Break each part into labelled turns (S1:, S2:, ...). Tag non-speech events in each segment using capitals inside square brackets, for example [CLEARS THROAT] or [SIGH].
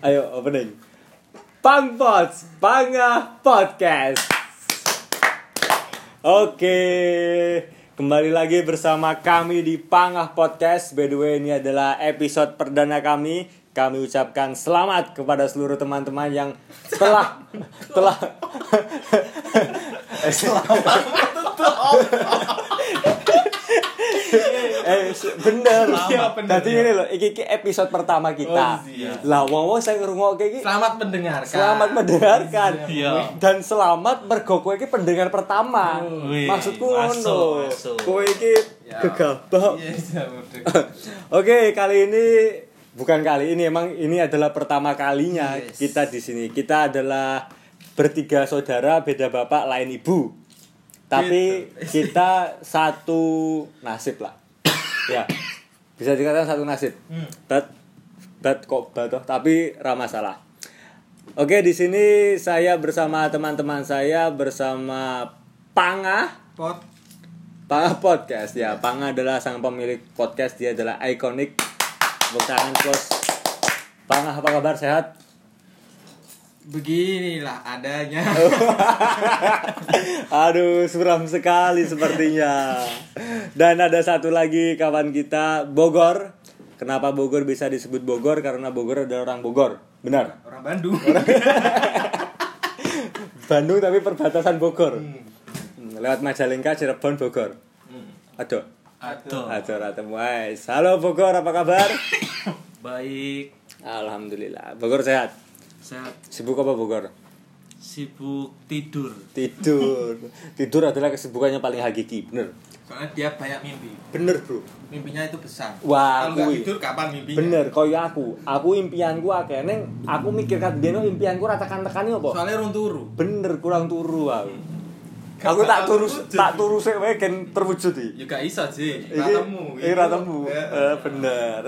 S1: Ayo opening. Pang Pots, Pangah Podcast. Oke, kembali lagi bersama kami di Pangah Podcast. By the way, ini adalah episode perdana kami. Kami ucapkan selamat kepada seluruh teman-teman yang telah telah [LAUGHS] selamat [LAUGHS] eh bener
S2: Iya, bener,
S1: Jadi
S2: iya.
S1: ini loh, iki, iki episode pertama kita.
S2: Oh, iya.
S1: Lah, wong saya ngrungok iki
S2: Selamat mendengarkan.
S1: Selamat mendengarkan
S3: Iya.
S1: dan selamat mergo kowe iki pendengar pertama.
S3: Wih,
S1: Maksudku
S3: masuk,
S1: ngono. Kowe iki
S2: Ya.
S1: gegabah. [LAUGHS] Oke, kali ini bukan kali ini emang ini adalah pertama kalinya
S2: Yes.
S1: kita di sini. Kita adalah bertiga saudara beda bapak lain ibu. Tapi
S2: Gitu.
S1: kita satu nasib lah. [COUGHS] ya. Bisa dikatakan satu nasib.
S2: Hmm.
S1: But but kok batoh tapi ramah salah. Oke, di sini saya bersama teman-teman saya bersama Pangah
S2: Pot.
S1: Pangah Podcast ya. Pangah adalah sang pemilik podcast, dia adalah ikonik. Tepuk tangan bos. Pangah apa kabar sehat?
S2: Beginilah adanya. [LAUGHS]
S1: Aduh, suram sekali sepertinya. Dan ada satu lagi kawan kita Bogor. Kenapa Bogor bisa disebut Bogor? Karena Bogor adalah orang Bogor. Benar.
S2: Orang Bandung. [LAUGHS]
S1: Bandung tapi perbatasan Bogor.
S2: Hmm.
S1: Lewat Majalengka, Cirebon, Bogor.
S2: Hmm.
S1: Aduh.
S3: Aduh.
S1: Aduh. Halo Bogor, apa kabar?
S3: Baik,
S1: Alhamdulillah. Bogor sehat.
S3: Sehat,
S1: Sibuk apa Bogor?
S3: sibuk tidur.
S1: Tidur. Tidur adalah kesibukannya paling hakiki, bener.
S2: Soalnya dia banyak mimpi.
S1: Bener, Bro.
S2: Mimpinya itu besar.
S1: Wah,
S2: Kalau nggak tidur kapan mimpinya?
S1: Bener, koyo aku. Aku impianku akeh neng aku mikir kan biyen impianku ra tekan-tekani apa?
S2: Soalnya rung turu.
S1: Bener, kurang turu aku. Aku tak turu tak turu sik wae gen terwujud iki.
S2: Ya gak iso sih.
S1: Ra temu.
S2: Ya.
S1: Eh, bener.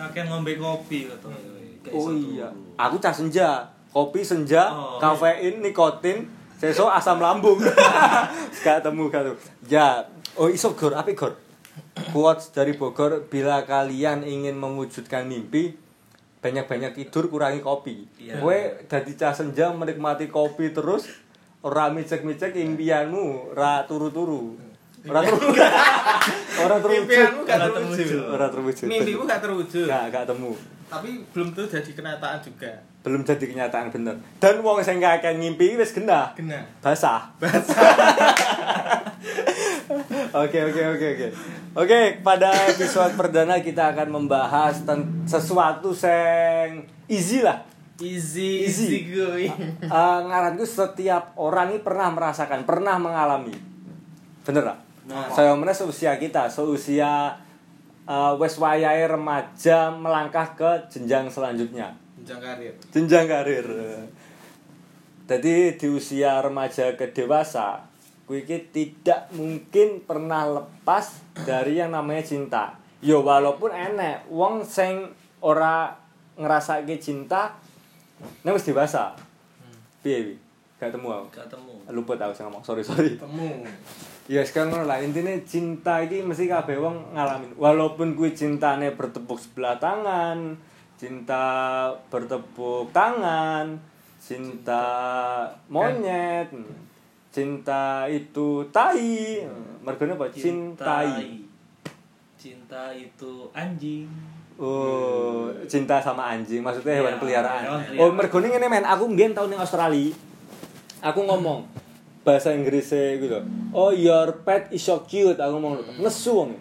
S3: Akeh ngombe kopi kata.
S1: Oh iya. Aku cah senja. Kopi senja,
S3: Oh.
S1: kafein, nikotin, sesuk asam lambung. [LAUGHS] gak temu temu. Ya, oh iso gor, apa gor? Quotes dari Bogor, bila kalian ingin mewujudkan mimpi, banyak-banyak tidur, kurangi kopi.
S3: Iya.
S1: Kowe dadi cah senja menikmati kopi terus, ora micek-micek impianmu, ra turu-turu. Ora turu. Ora terwujud.
S2: Impianmu gak
S3: Ora
S2: terwujud.
S3: terwujud.
S1: Ora terwujud.
S2: Mimpimu gak terwujud.
S1: Gak, gak temu.
S2: Tapi belum tuh jadi kenyataan juga.
S1: belum jadi kenyataan bener dan wong sing kakek ngimpi wis genah
S2: Kena.
S1: basah [LAUGHS] oke oke oke oke oke pada episode perdana kita akan membahas ten- sesuatu sing easy lah
S2: Easy,
S1: Easy.
S2: easy going.
S1: Eh, ngaranku setiap orang ini pernah merasakan pernah mengalami bener lah
S2: Nah.
S1: saya mana seusia kita seusia eh, wes wayahe remaja melangkah ke jenjang selanjutnya
S2: Jenjang karir.
S1: jenjang karir. Jadi di usia remaja ke dewasa, kuwi iki tidak mungkin pernah lepas dari yang namanya cinta. Yo walaupun enek wong sing ora ngerasake cinta nek wis dewasa. Piye wi? Gak temu aku.
S3: Gak temu.
S1: Luput aku sing ngomong. Sorry, sorry.
S2: Temu.
S1: Ya sekarang ngono lah intinya cinta iki mesti kabeh wong ngalamin. Walaupun kuwi cintane bertepuk sebelah tangan, cinta bertepuk tangan, cinta monyet, cinta itu tai. Mergone apa? Cintai.
S3: Cinta itu anjing.
S1: Oh, cinta sama anjing, maksudnya hewan
S3: Iya,
S1: peliharaan.
S3: hewan
S1: Oh,
S3: peliharaan.
S1: mergone ngene men, aku mbiyen tau ning Australia. Aku ngomong bahasa Inggrisnya gitu. Oh, your pet is so cute. Aku ngomong nesu wong.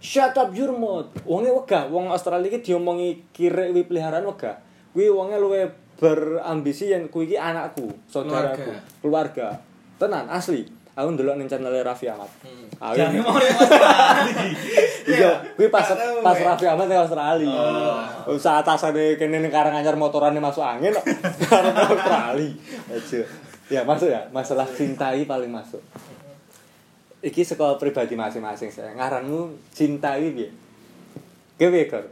S1: Shut up your mouth. Wonge wegah, wong Australia iki diomongi kire wi peliharaan wegah. Kuwi wonge luwe berambisi yen kuwi iki anakku, saudaraku, keluarga. Tenan asli. Aku ndelok ning channel Raffi Ahmad.
S2: Hmm.
S1: Aku
S3: Jangan mau Australia. [LAUGHS]
S1: Iya, kuwi pas pas. Raffi Ahmad ning Australia. Oh. Saat atasane kene ning Karanganyar motorane masuk angin. [LAUGHS] Karena Australia. Aja. Ya, masuk ya. Masalah cintai paling masuk. Iki sekolah pribadi masing-masing saya. Ngaranmu cintai piye? Kewe kor.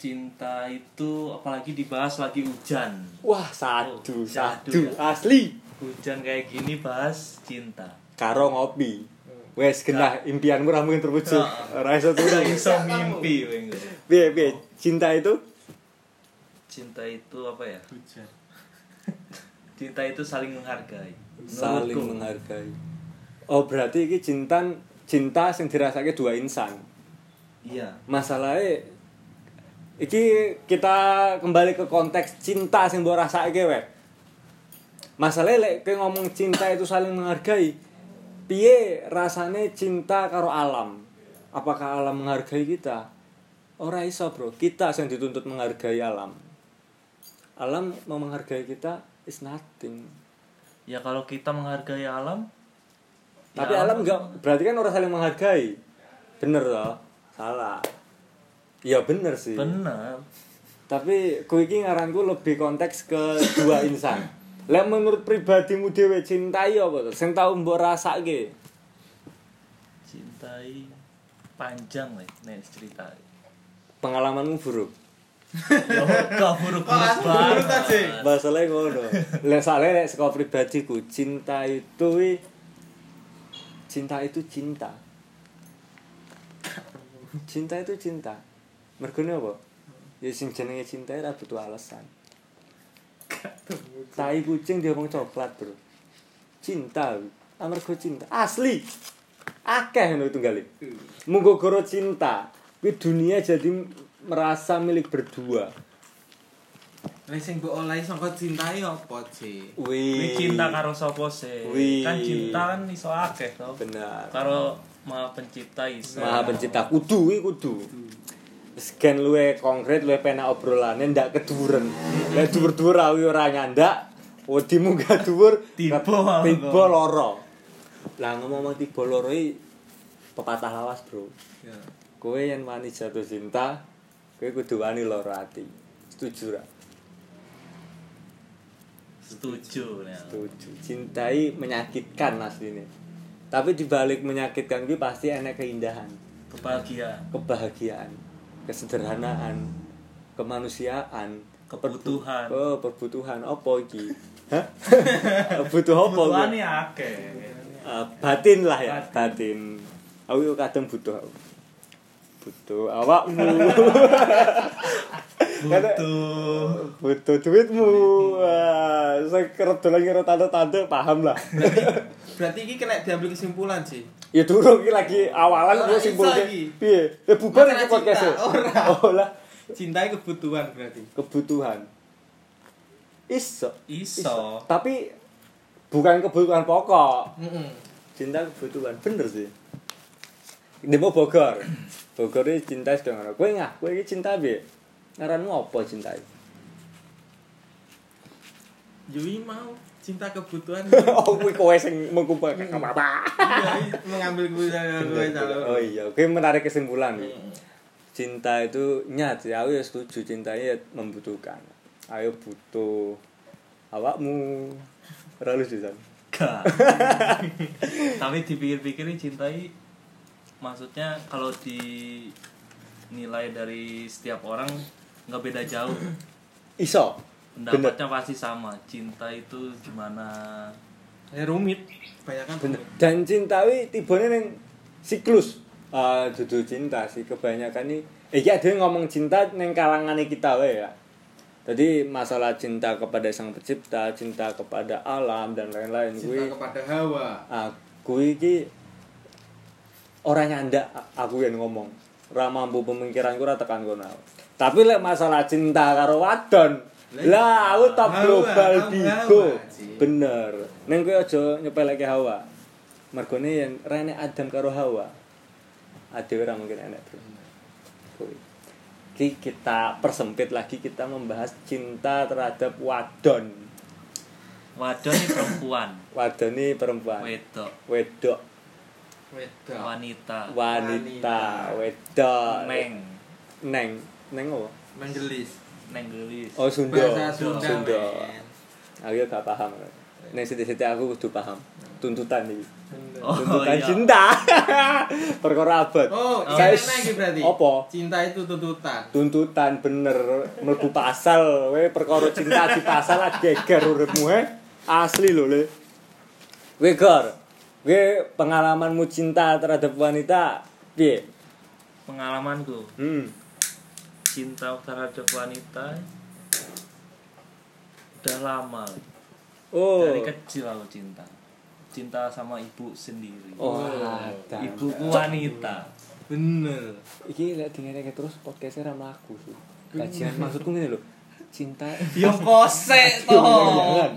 S3: Cinta itu apalagi dibahas lagi hujan.
S1: Wah, sadu,
S3: Oh,
S1: sadu
S3: ya.
S1: asli.
S3: Hujan kayak gini bahas cinta.
S1: Karo ngopi. Wes genah impianmu ra mungkin terwujud.
S3: Nah.
S1: Ora iso.
S3: Udah iso mimpi weng.
S1: Piye piye? Cinta itu
S3: cinta itu apa ya
S2: Hujan. [LAUGHS]
S3: cinta itu saling menghargai.
S1: Saling
S3: Menurutku.
S1: menghargai. Oh berarti iki cinta cinta sing dirasake dua insan?
S3: Iya.
S1: Masalahnya iki kita kembali ke konteks cinta sing mbok rasake wek masalahnya lek kowe ngomong cinta itu saling menghargai piye rasane cinta karo alam? Apakah alam menghargai kita? Ora iso bro. Kita yang dituntut menghargai alam. Alam mau menghargai kita is nothing.
S3: Ya kalau kita menghargai alam
S1: tapi
S3: ya
S1: alam. enggak berarti kan orang saling menghargai. Bener toh? Salah. Ya bener sih.
S3: Benar
S1: tapi ku iki ngaranku lebih konteks ke dua [COUGHS] insan. Lek menurut pribadimu dhewe cintai apa tuh sing tau mbok rasake.
S3: Cintai panjang lah nih cerita.
S1: Pengalamanmu buruk?
S3: ya buruk
S2: buruk aja?
S1: masalahnya ngono. Lek soalnya saka pribadiku cinta itu cinta itu cinta. Cinta itu cinta. Mergone apa? Ya sing jenenge cinta ora butuh alasan. Tai kucing diomong coklat bro. Cinta amarga cinta. Asli! Akeh ngono tunggale munggo goro cinta. Kuwi dunia jadi merasa milik berdua
S2: Lek sing mbok olehi saka cintai apa, Ci?
S3: Ini
S1: Wih,
S3: cinta karo sapa sih
S1: Wih.
S3: kan cinta kan iso akeh toh
S1: benar.
S3: karo maha pencipta iso
S1: Maha pencipta kudu kuwi kudu. Scan luwe konkret luwe penak obrolane ndak keduren. Lek dhuwur-dhuwur awi ora nyandak, wedimu gak dhuwur
S3: Tiba.
S1: tiba loro. Lah ngomong tiba loro iki pepatah lawas, Bro.
S2: Ya.
S1: Kowe yen wani jatuh cinta, kowe kudu wani loro ati. Setuju ra?
S3: setuju ya.
S1: Setuju. Cintai menyakitkan asline. Tapi dibalik menyakitkan kuwi pasti enek keindahan.
S3: kebahagiaan
S1: kebahagiaan, kesederhanaan, kemanusiaan,
S3: Kebutuhan.
S1: Oh, perbutuhan apa iki? [LAUGHS] Hah? [LAUGHS] Butuh apa?
S3: kebutuhan
S1: gue?
S3: ya akeh
S1: Eh, batin lah ya, batin. Aku kadang butuh aku. Butuh awakmu. [LAUGHS]
S3: butuh
S1: butuh duitmu. Wah, saya kerep dolan karo tante-tante paham lah.
S2: Berarti iki kena diambil kesimpulan, Ci.
S1: Ya durung iki lagi awalan
S2: Ora
S1: gue
S2: iso
S1: simpul
S2: iki.
S1: piye? Ya bubar iki podcast.
S2: cinta.
S1: Oh lah,
S2: Cintai kebutuhan berarti.
S1: kebutuhan. Iso.
S3: iso
S1: Tapi bukan kebutuhan pokok.
S2: Heeh.
S1: Cinta kebutuhan. Bener sih. Mau Bogor. Bogor ini cinta sedang ngono. Kowe ngah, kowe iki cinta piye? Ngaranmu apa cinta iki?
S2: Yui mau cinta kebutuhan. [LAUGHS]
S1: oh, kuwi kowe sing mengkumpul apa?
S2: Iya, mengambil kebutuhan gue
S1: Oh iya, kowe menarik kesimpulan.
S2: Hmm.
S1: Cinta itu nyat ya, aku ya setuju cinta ya membutuhkan. Ayo butuh awakmu. Ora lucu san.
S3: Gak. [LAUGHS] Tapi dipikir-pikir cintai maksudnya kalau dinilai dari setiap orang nggak beda jauh.
S1: Iso. Bener.
S3: Pendapatnya pasti sama. Cinta itu gimana?
S2: Ya rumit. Banyak kan
S1: Bener.
S2: rumit.
S1: Dan cinta wi tibane ning siklus. Ah, dudu cinta sih kebanyakan nih. Iki ada yang ngomong cinta ning kalangane kita wae ya. Jadi masalah cinta kepada sang pencipta, cinta kepada alam dan lain-lain
S2: Cinta
S1: kuwi
S2: kepada Hawa.
S1: aku iki ora nyandak a- aku yang ngomong. Ora mampu pemikiranku ora tekan kono. Tapi lek masalah cinta karo wadon, lah aku top global bigo. Bener. Neng kowe aja nyepeleke Hawa. Mergone yen rene Adam karo Hawa. Ade ora mungkin enak, Bro. Ki kita persempit lagi kita membahas cinta terhadap wadon.
S3: Wadon ini perempuan,
S1: Wadon ini perempuan.
S3: wedok,
S1: Wedok.
S2: Wedok.
S3: wanita,
S1: wanita
S2: Wanita.
S1: wedok.
S3: Neng,
S1: neng. Neng apa?
S2: Menggelis.
S3: neng gelis.
S1: oh Sunda.
S2: Bahasa Sunda.
S1: Sunda. Aku ya gak paham. Neng sithik-sithik aku kudu paham. Tuntutan iki.
S3: Oh,
S1: tuntutan
S3: iya.
S1: cinta. [LAUGHS] Perkara abad.
S2: Oh,
S1: Saya-
S2: saya lagi berarti.
S1: apa?
S2: Cinta itu tuntutan.
S1: tuntutan bener. Mlebu pasal. We perkara cinta di pasal geger uripmu he asli lho le. We we pengalamanmu cinta terhadap wanita piye
S3: Pengalamanku
S1: hmm
S3: cinta terhadap wanita udah lama
S1: Oh.
S3: dari kecil aku cinta cinta sama ibu sendiri
S1: Oh, ada.
S3: ibuku wanita
S2: bener
S1: Iki lek dingene terus podcastnya ra mlaku sih. Kajian maksudku ngene lho. Cinta
S3: yang kosek [LAUGHS] toh
S1: Jangan.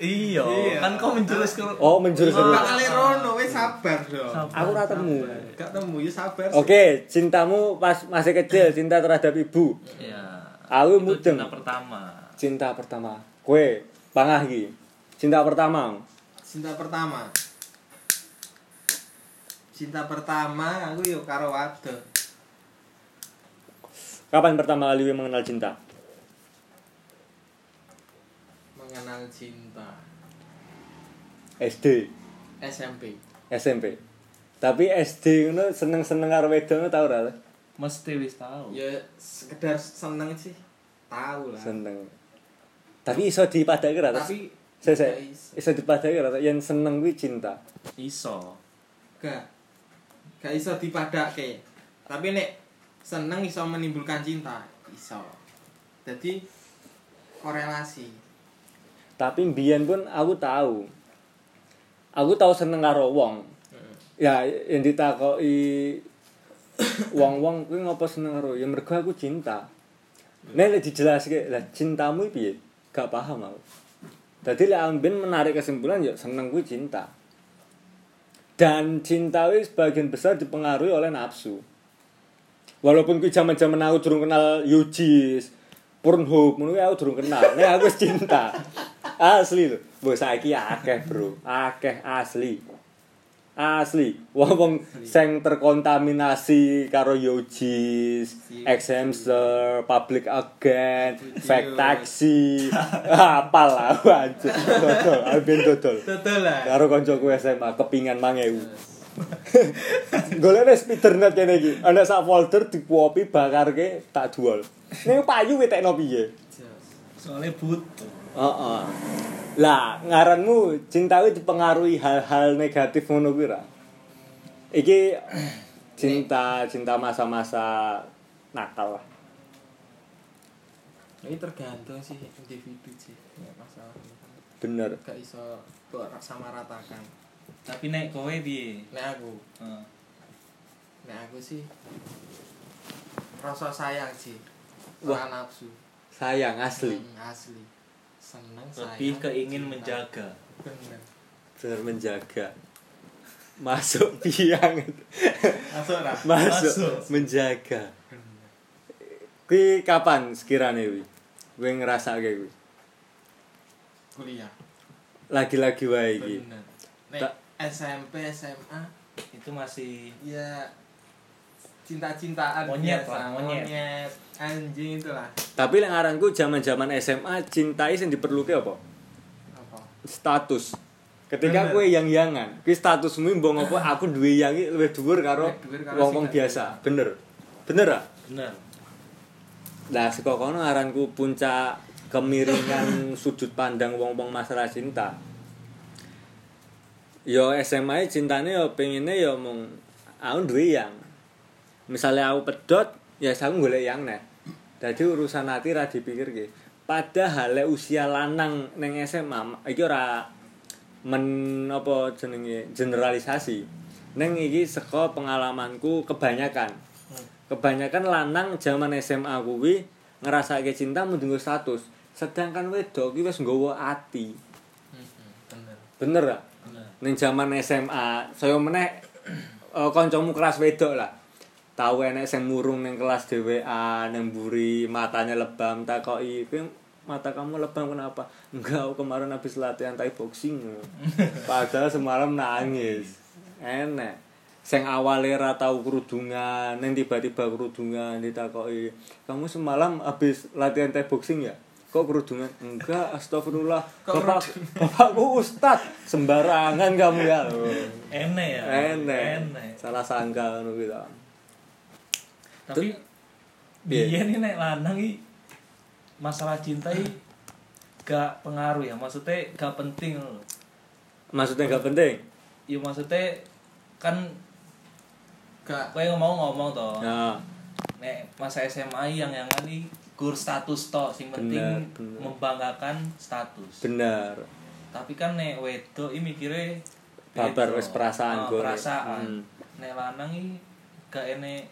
S3: Iya
S2: Iya.
S3: kan kau menjurus ke
S1: Oh, menjurus ke
S2: Kak kali Rono wis sabar dong.
S1: Aku ora temu.
S2: gak temu ya sabar.
S1: Oke, cintamu pas masih kecil, cinta terhadap ibu.
S3: ya
S1: Aku mudeng.
S3: cinta pertama
S1: Cinta pertama. Kue, pangah iki. Cinta pertama.
S2: cinta pertama cinta pertama aku yo karo wadon
S1: Kapan pertama kali mengenal cinta?
S2: Mengenal cinta.
S1: SD,
S2: SMP
S1: SMP. Tapi SD ngono seneng-seneng karo wedok ngono tau ora?
S3: mesti wis tahu
S2: ya sekedar seneng sih. Tahu lah.
S1: Seneng. Tapi iso dipadake ora?
S2: tapi
S1: Saya, iso. Dipadake ora? Yang seneng kuwi cinta.
S3: iso.
S2: Gak. Gak iso dipadake. Tapi nek seneng iso menimbulkan cinta iso. Jadi korelasi
S1: Tapi mbiyen pun aku tahu. Aku tahu seneng karo wong. Ya, yang ditakoki wong-wong kuwi ngopo seneng karo ya mergo aku cinta. Nek lek dijelaske, lah cintamu piye? Gak paham aku. Dadi lek amben menarik kesimpulan ya seneng kuwi cinta. Dan cinta kuwi sebagian besar dipengaruhi oleh nafsu. Walaupun kuwi zaman-zaman aku durung kenal Yujis, Pornhub, kuwi aku durung kenal. Nek aku wis cinta. Asli lho. Mbok saiki akeh, Bro. Akeh asli. Asli. Wong-wong sing terkontaminasi karo Yujis, Exhamster, Public Agent, Fake Taxi. [LAUGHS] Apal lah aku anjir. Dodol, [LAUGHS] aku ben dodol.
S2: betul lah
S1: Karo kancaku SMA kepingan 5000. [LAUGHS] Golekne spidernet kene iki. Ana sak folder dikuopi bakarke tak dual. Ning payu wetekno piye?
S3: soalnya butuh
S1: Heeh. Lah, ngaranmu cinta kuwi dipengaruhi hal-hal negatif ngono kuwi ra? Iki [CLEARS THROAT] cinta cinta masa-masa nakal lah.
S2: ini tergantung sih individu sih ya masalah
S1: Bener.
S2: gak iso kok sama ratakan
S3: tapi nek kowe piye
S2: nek aku
S3: Heeh.
S2: nek aku sih rasa sayang sih
S1: Wah.
S2: Ora nafsu
S1: Sayang asli.
S2: Hmm, asli seneng sayang
S3: lebih ke ingin
S2: cinta.
S3: menjaga
S2: Bener
S1: menjaga. Masuk [LAUGHS] biang.
S2: masuk lah
S1: Masuk,
S3: Masuk.
S1: menjaga. Kuwi kapan sekiranya kuwi? Kowe ngrasake kuwi?
S2: kuliah
S1: Lagi-lagi wae iki.
S2: SMP SMA
S3: itu masih
S2: ya cinta-cintaan
S3: Monyet
S2: biasa,
S3: lah, monyet.
S2: monyet anjing itu lah
S1: Tapi lek ngaranku zaman-zaman SMA cintai sing diperluke apa?
S2: apa
S1: Status. Ketika kue yang-yangan, kuwi statusmu mbok ngopo aku duwe yang iki luwih dhuwur karo
S2: gak
S1: biasa. Bener. Bener ah?
S3: bener
S1: Lah saka kono aranku puncak kemiringan [LAUGHS] sudut pandang wong-wong masalah cinta. Yo SMA cintane yo pengine yo mung aku duwe yang. Misalnya aku pedot, ya aku golek yang neh. Dadi urusan hati ra dipikirke. Padahal lek usia lanang ning SMA iki ora men apa jenenge generalisasi. Ning iki saka pengalamanku kebanyakan. Kebanyakan lanang zaman SMA kuwi ngerasake cinta mendinggo status. Sedangkan wedok kuwi wis nggawa ati.
S2: Bener.
S1: Bener gak
S3: bener.
S1: Ning zaman SMA saya meneh eh, kancamu kelas wedok lah tahu enek sing murung ning kelas dhewean nang mburi matanya lebam takoki kuwi mata kamu lebam kenapa? Enggak aku kemarin habis latihan thai boxing. [LAUGHS] Padahal semalam nangis. Enek. Sing awale ra tau kerudungan neng tiba-tiba kerudungan ditakoki kamu semalam habis latihan thai boxing ya? Kok kerudungan? Enggak astagfirullah.
S2: Kok
S1: bapak [LAUGHS] bapakku ustad. Sembarangan kamu ya.
S3: Enek ya?
S1: Enek.
S3: Enek.
S1: Salah sangka ngono gitu
S3: tapi
S1: Piye?
S3: biyen ini nek lanang iki masalah cinta iki gak pengaruh ya maksudnya gak penting lho.
S1: maksudnya gak penting
S3: ya maksudnya kan
S2: gak
S3: kowe ngomong ngomong toh
S1: ya
S3: nek masa SMA yang yang ini gur status tok sing penting
S1: Bener, bener.
S3: membanggakan status
S1: bener
S3: tapi kan nek wedok iki mikire
S1: Babar wis perasaan
S3: Oh,
S1: gue.
S3: perasaan
S1: Hmm.
S3: nek lanang iki gak enek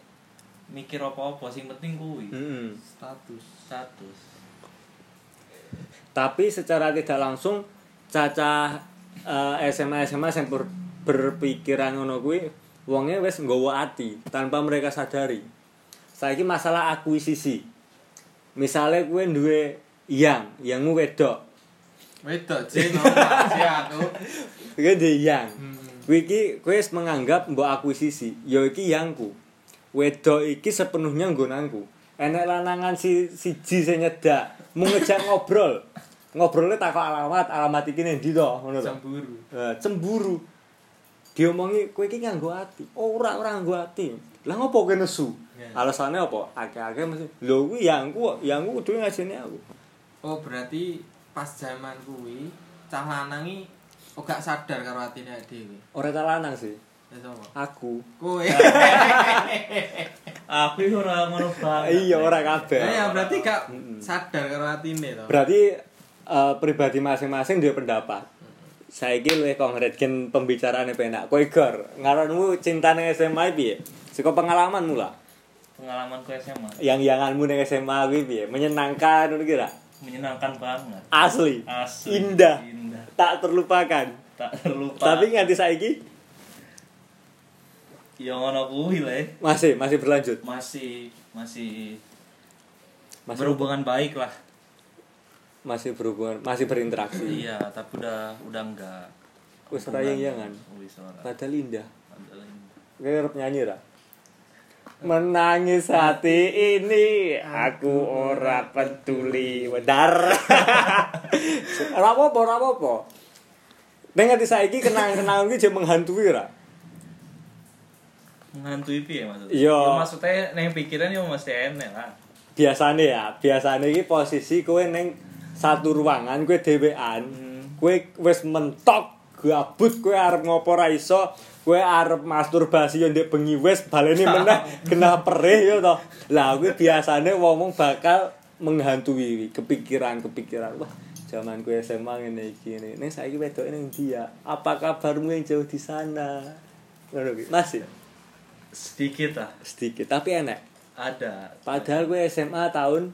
S3: mikir apa-apa sing penting kuwi.
S1: Mm-mm.
S2: status.
S3: Status.
S1: Tapi secara tidak langsung cacah eh, SMA SMA yang ber- berpikiran ngono kuwi wonge wis nggawa ati tanpa mereka sadari. Saiki masalah akuisisi. Misalnya kue duwe yang yangmu wedok.
S2: Wedok sih aku.
S1: Kue duwe yang.
S2: Hmm.
S1: kue iki kue menganggap mbok akuisisi. Yo iki yangku wedok iki sepenuhnya nggonanku. Enek lanangan si siji sing nyedak mau ngejak ngobrol. Ngobrolnya takut alamat alamat iki ndi to ngono
S2: cemburu.
S1: Eh, cemburu. Diomongi kowe iki nganggo ati? Ora ora nganggo ati. Lah ngopo kowe nesu?
S2: Ya.
S1: alasannya apa? Akeh-akeh mesti lho kuwi yangku kok yangku kudu ngajeni aku.
S2: Oh berarti pas zaman kuwi cah lanang iki oh sadar karo atine dhewe?
S1: Ora ta lanang sih aku.
S2: Kowe [LAUGHS]
S3: aku iki ora ngono banget
S1: iya ora kabeh.
S2: Ya berarti gak sadar karo atine to?
S1: Berarti eh, pribadi masing-masing dia pendapat. Saiki luwih konkret gen pembicaraane penak kowe gor ngaranmu cintane SMA piye? Saka pengalamanmu lah.
S3: Pengalamanku SMA
S1: yang yanganmu ning SMA kuwi piye? Menyenangkan ngono kira
S3: menyenangkan banget.
S1: Asli.
S3: Asli.
S1: Indah.
S3: Indah.
S1: Tak terlupakan.
S3: Tak terlupa
S1: tapi nganti saiki
S3: ya ngono kuwi le.
S1: Masih masih berlanjut?
S3: Masih masih
S1: masih
S3: berhubungan baik lah.
S1: Masih berhubungan masih berinteraksi?
S3: Iya tapi udah udah enggak.
S1: Wis ora yang
S3: wis ora.
S1: Padahal indah.
S3: Padahal indah.
S1: arep nyanyi ra menangis hati ini aku ora peduli. Wedar. [LAUGHS] Ora apa-apa ora apa-apa. Nganti saiki kenangan-kenangan iki menghantui ra
S3: menghantui piye maksudnya?
S1: Iya.
S3: ya maksudnya neng pikiran ya mesti enek lah.
S1: Biasane ya biasane iki posisi kowe ning satu ruangan kowe dhewean
S3: Hmm.
S1: kowe wis mentok gabut kowe arep ngopo ra iso kowe arep masturbasi yo ndek bengi wis baleni meneh [LAUGHS] kena perih yo to lah kuwi biasane wong bakal menghantui kepikiran-kepikiran wah zaman kowe SMA ngene iki ngene ning saiki wedoke ning dia apa kabarmu yang jauh di sana? Ngono masih
S3: sedikit lah
S1: sedikit tapi enak
S3: ada
S1: padahal gue SMA tahun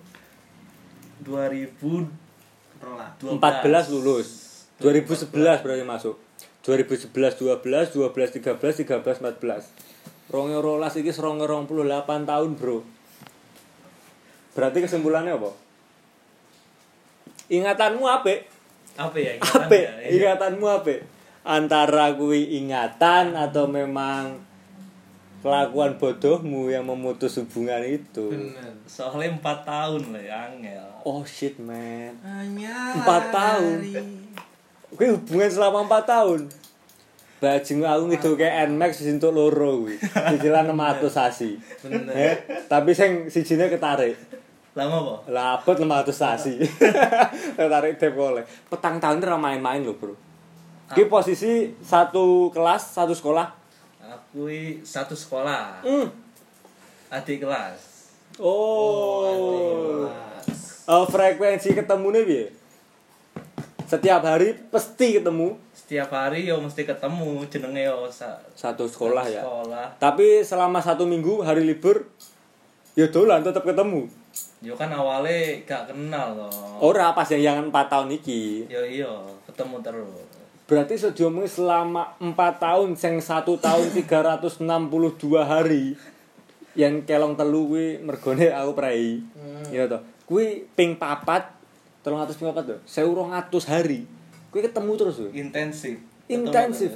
S3: 2012
S2: rola
S1: 14 lulus 2011 berarti masuk 2011 12 12 13 13 14 Ronge rolas iki seronge 28 tahun bro Berarti kesimpulannya apa? Ingatanmu apa?
S3: apa ya
S1: Apa?
S3: ya?
S1: Ingatanmu apa? Antara kui ingatan atau memang kelakuan bodohmu yang memutus hubungan itu
S2: bener
S3: soalnya 4 tahun lah ya angel
S1: Oh shit man
S2: hanya
S1: Empat tahun. Kuwi hubungan selama 4 tahun. Bajing aku ngidu ke Nmax untuk loro kuwi. Cicilan 600 sasi.
S2: bener
S1: Eh, tapi sing sijine ketarik.
S3: lama apa
S1: Lah abot 600 sasi. [LAUGHS] ketarik dep oleh. Petang tahun itu ora main-main lho, Bro. Ki posisi satu kelas, satu sekolah.
S3: Aku i satu sekolah
S1: Hmm.
S3: adik kelas
S1: Oh. Oh, frekuensi ketemune piye? Setiap hari pasti ketemu
S3: setiap hari yo mesti ketemu jenenge yo sa-
S1: satu sekolah
S3: satu
S1: ya.
S3: sekolah
S1: Tapi selama satu minggu hari libur, ya dolan tetap ketemu.
S3: yo kan awalnya gak kenal loh
S1: Ora pas yang yang 4 tahun iki.
S3: yo iyo ketemu terus
S1: Berarti sejauh selama 4 tahun sing 1 tahun 362 hari yang kelong telu kuwi mergone aku prei. Iya to. Kuwi ping papat 300 ping papat to. 1200 hari. Kuwi ketemu terus kuwi.
S3: intensif
S1: Intensif.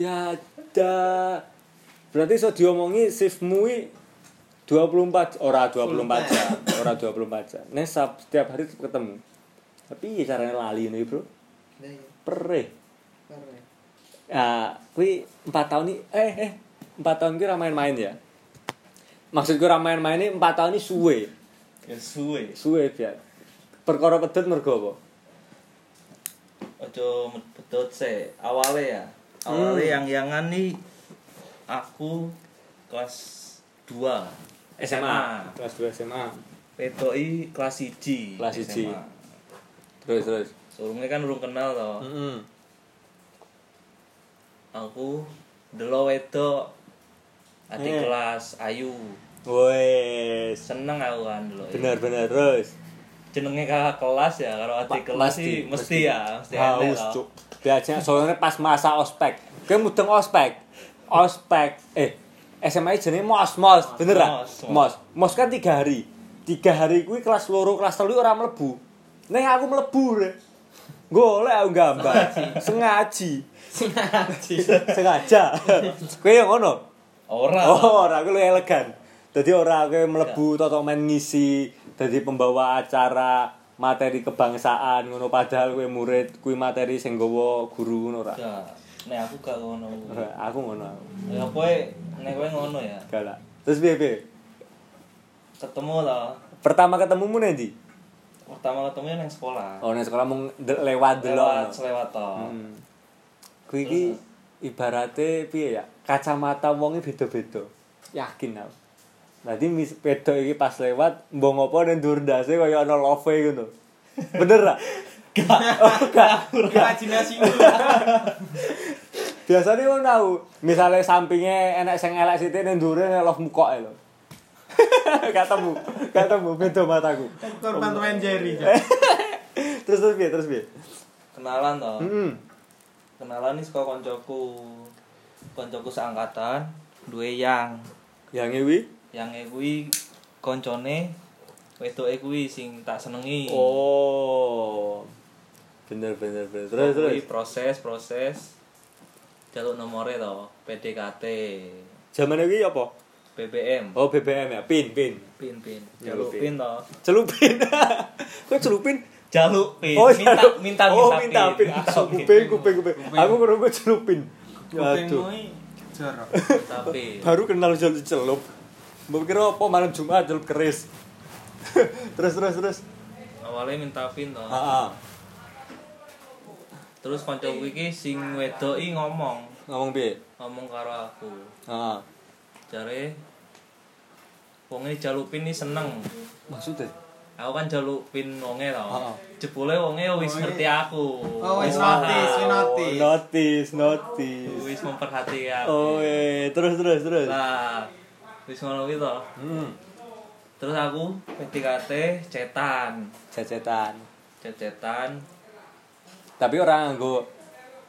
S1: Ya ada. Berarti iso diomongi shiftmu kuwi 24 ora 24 jam, ora 24 jam. Nek sab- setiap hari ketemu. Tapi ya caranya lali nih, Bro. Perih. Ya, kuwi 4 tahun ini eh eh 4 tahun ora main-main ya. Maksudku ora main-main ini 4 tahun ini suwe.
S3: ya suwe
S1: Suwe biar. Perkara pedut mergo apa?
S3: ojo betul se awalnya ya awalnya yang yangan nih aku kelas 2
S1: SMA. Kelas 2 SMA.
S3: wedoki kelas 1
S1: Kelas siji.
S3: SMA.
S1: Terus terus.
S3: Surunge kan urung kenal to.
S1: Heeh.
S3: Aku delok wedok adik
S1: Eh.
S3: kelas Ayu.
S1: Wes.
S3: Seneng aku kan delok.
S1: Bener bener terus.
S3: Jenenge kakak kelas ya, kalau adik
S1: Pa-
S3: kelas sih
S1: mesti.
S3: mesti ya, mesti
S1: Haus, cuk. Biasanya soalnya pas masa ospek. Kowe mudeng ospek. Ospek. Eh, SMA jenenge mos, mos, bener ra?
S3: Mos,
S1: Mos. Kan tiga hari. Tiga hari kuwi kelas loro, kelas telu ora mlebu. Neng aku mlebu re. Golek aku gambar. Sengaji. Sengaja. Kowe yang ngono?
S3: Ora.
S1: Oh, ora aku lu elegan. Dadi ora kowe mlebu toto men ngisi dadi pembawa acara materi kebangsaan ngono padahal kowe murid kuwi materi sing nggawa guru ngono ora.
S3: Gak. Nek aku gak ngono.
S1: Aku ngono.
S3: Ya kowe nek kowe ngono ya.
S1: Galak. Terus piye piye?
S3: Ketemu to.
S1: Pertama ketemumu nanti?
S3: Pertama ketemu nang sekolah.
S1: Oh, ning sekolah mung lewat delok.
S3: Lewat selewat to.
S1: Hmm. Kuwi iki ibarate piye ya? Kacamata wonge beda-beda. Yakin aku. Nanti mis pedok iki pas lewat mbok ngopo ning dhuwur ndase kaya ana love ngono. Bener ra? [LAUGHS] Gak. Oh, gak.
S2: Imajinasi [LAUGHS]
S1: Biasanya ngono tau. Misale sampinge enek sing elek sithik ning dhuwure love lho. [LAUGHS] gak temu, gak temu beda mataku.
S2: korban Tom and Jerry.
S1: terus terus piye? Terus piye?
S3: Kenalan to.
S1: Heeh.
S3: Kenalan nih saka koncoku. Koncoku seangkatan duwe yang
S1: Yang kuwi?
S3: yang kuwi koncone wedoke kuwi sing tak senengi.
S1: Oh. Bener bener bener. Terus terus.
S3: Proses proses jaluk nomore to PDKT
S1: Zaman iki apa?
S3: BBM
S1: Oh BBM ya, pin pin.
S3: pin pin
S1: Jaluk
S3: jaluk
S1: pin.
S3: pin to
S1: Celupin. [LAUGHS] Kok celupin?
S3: Jaluk pin
S1: Oh,
S3: minta
S1: jaluk.
S3: minta
S1: Oh, minta pin.
S3: Minta
S1: Ah,
S3: pin.
S1: Kuping kuping kuping. Aku ngerungku celupin. Aduh.
S2: Kupingmu jorok.
S3: Minta pin.
S1: Baru kenal jalur celup. Mbok kira apa malam Jumat celup keris. [LAUGHS] terus terus terus.
S3: awalnya minta pin to
S1: Heeh.
S3: terus koncoku iki sing wedoki ngomong
S1: Ngomong piye?
S3: ngomong karo aku
S1: Heeh.
S3: jare wonge jaluk pin ini seneng
S1: Maksudnya?
S3: Aku kan jaluk pin wonge to
S1: Heeh.
S3: jebule wonge wis ngerti aku
S2: Oh, wis notice, wis notice.
S1: Notice, notice.
S3: wis memperhati aku
S1: Oh, eh, terus terus terus.
S3: lah wis ngono kuwi to
S1: Hmm.
S3: terus aku PDKT cetan
S1: Cecetan.
S3: cecetan
S1: Tapi orang nganggo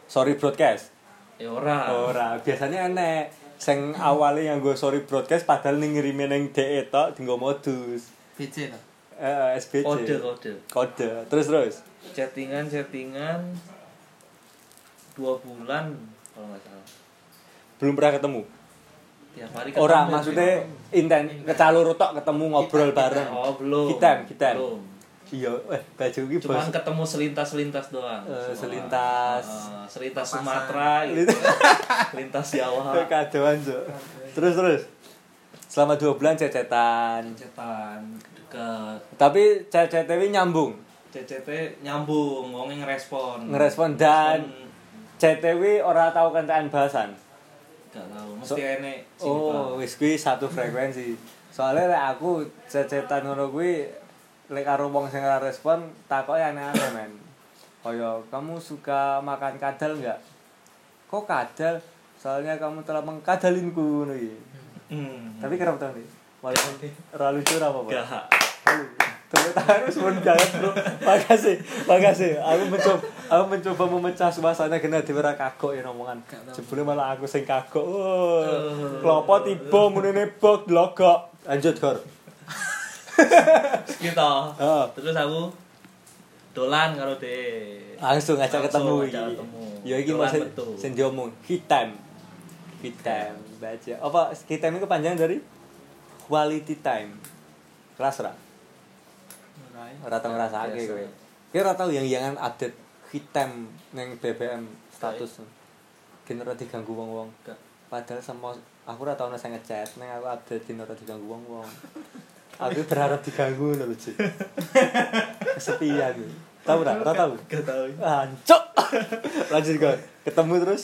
S1: sorry broadcast.
S3: ya ora
S1: Ora, biasanya enek sing awalnya nganggo sorry broadcast padahal ning ngirime ning DE tok dienggo modus.
S2: BC to.
S1: Eh, SBC.
S3: kode kode
S1: Kode. Terus terus.
S3: chattingan chattingan dua bulan kalau nggak salah
S1: Belum pernah ketemu.
S3: tiap hari ketemu
S1: Ora, maksudnya inten kecalur tok ketemu ngobrol
S2: Kita-
S1: bareng.
S3: oh belum
S1: Kitem, kitem.
S3: belum
S1: Iya, eh baju iki bos.
S3: cuman ketemu selintas selintas doang
S1: Eh,
S3: Cuma,
S1: selintas.
S3: eh, selintas
S2: Papasan.
S3: Sumatera gitu selintas [LAUGHS] Jawa [LAUGHS]
S1: Kadoan, Cuk. Terus terus. Selama dua bulan cecetan.
S3: cetan deket
S1: Tapi ini nyambung.
S3: CCT nyambung ngomong ngerespon
S1: Ngerespon dan CTW ora tau kentekan bahasan.
S3: gak tahu
S1: So-
S3: mesti enek sing
S1: Oh, wis kuwi satu frekuensi. Soalnya lek aku cecetan ngono kuwi lek karo wong sing ora respon takoke aneh-aneh men. Kaya kamu suka makan kadal enggak? Kok kadal? Soalnya kamu telah mengkadalinku ngono iki.
S3: hmm.
S1: Tapi kerap tau nih. Walaupun ora lucu ora apa-apa.
S3: gak
S1: Tepuk tangan pun jangan bro. Makasih, makasih. Aku mencoba aku mencoba memecah suasana kena dhewe ora kagok ya omongan. Jebule malah aku sing kagok. Oh. Klopo tiba munine bok logok. Lanjut, Gor.
S3: gitu
S1: Heeh.
S3: terus aku dolan karo de
S1: Langsung ngajak ketemu iki. Ya iki mau sing diomong hit time. Hit time baca. Apa hit time itu panjang dari quality time. Kelas ra? Ora tau ngrasake kowe. Kowe ora tau yang yangan update hit time ning BBM status. Gen ora diganggu wong-wong. Padahal semua aku ora tau ana sing ngechat, ning aku update din ora diganggu wong-wong. Aku berharap diganggu lho, Cik. Kesepian. Tahu ora? Ora tau?
S3: gak tahu
S1: Ancok. Lanjut kok. Ketemu terus?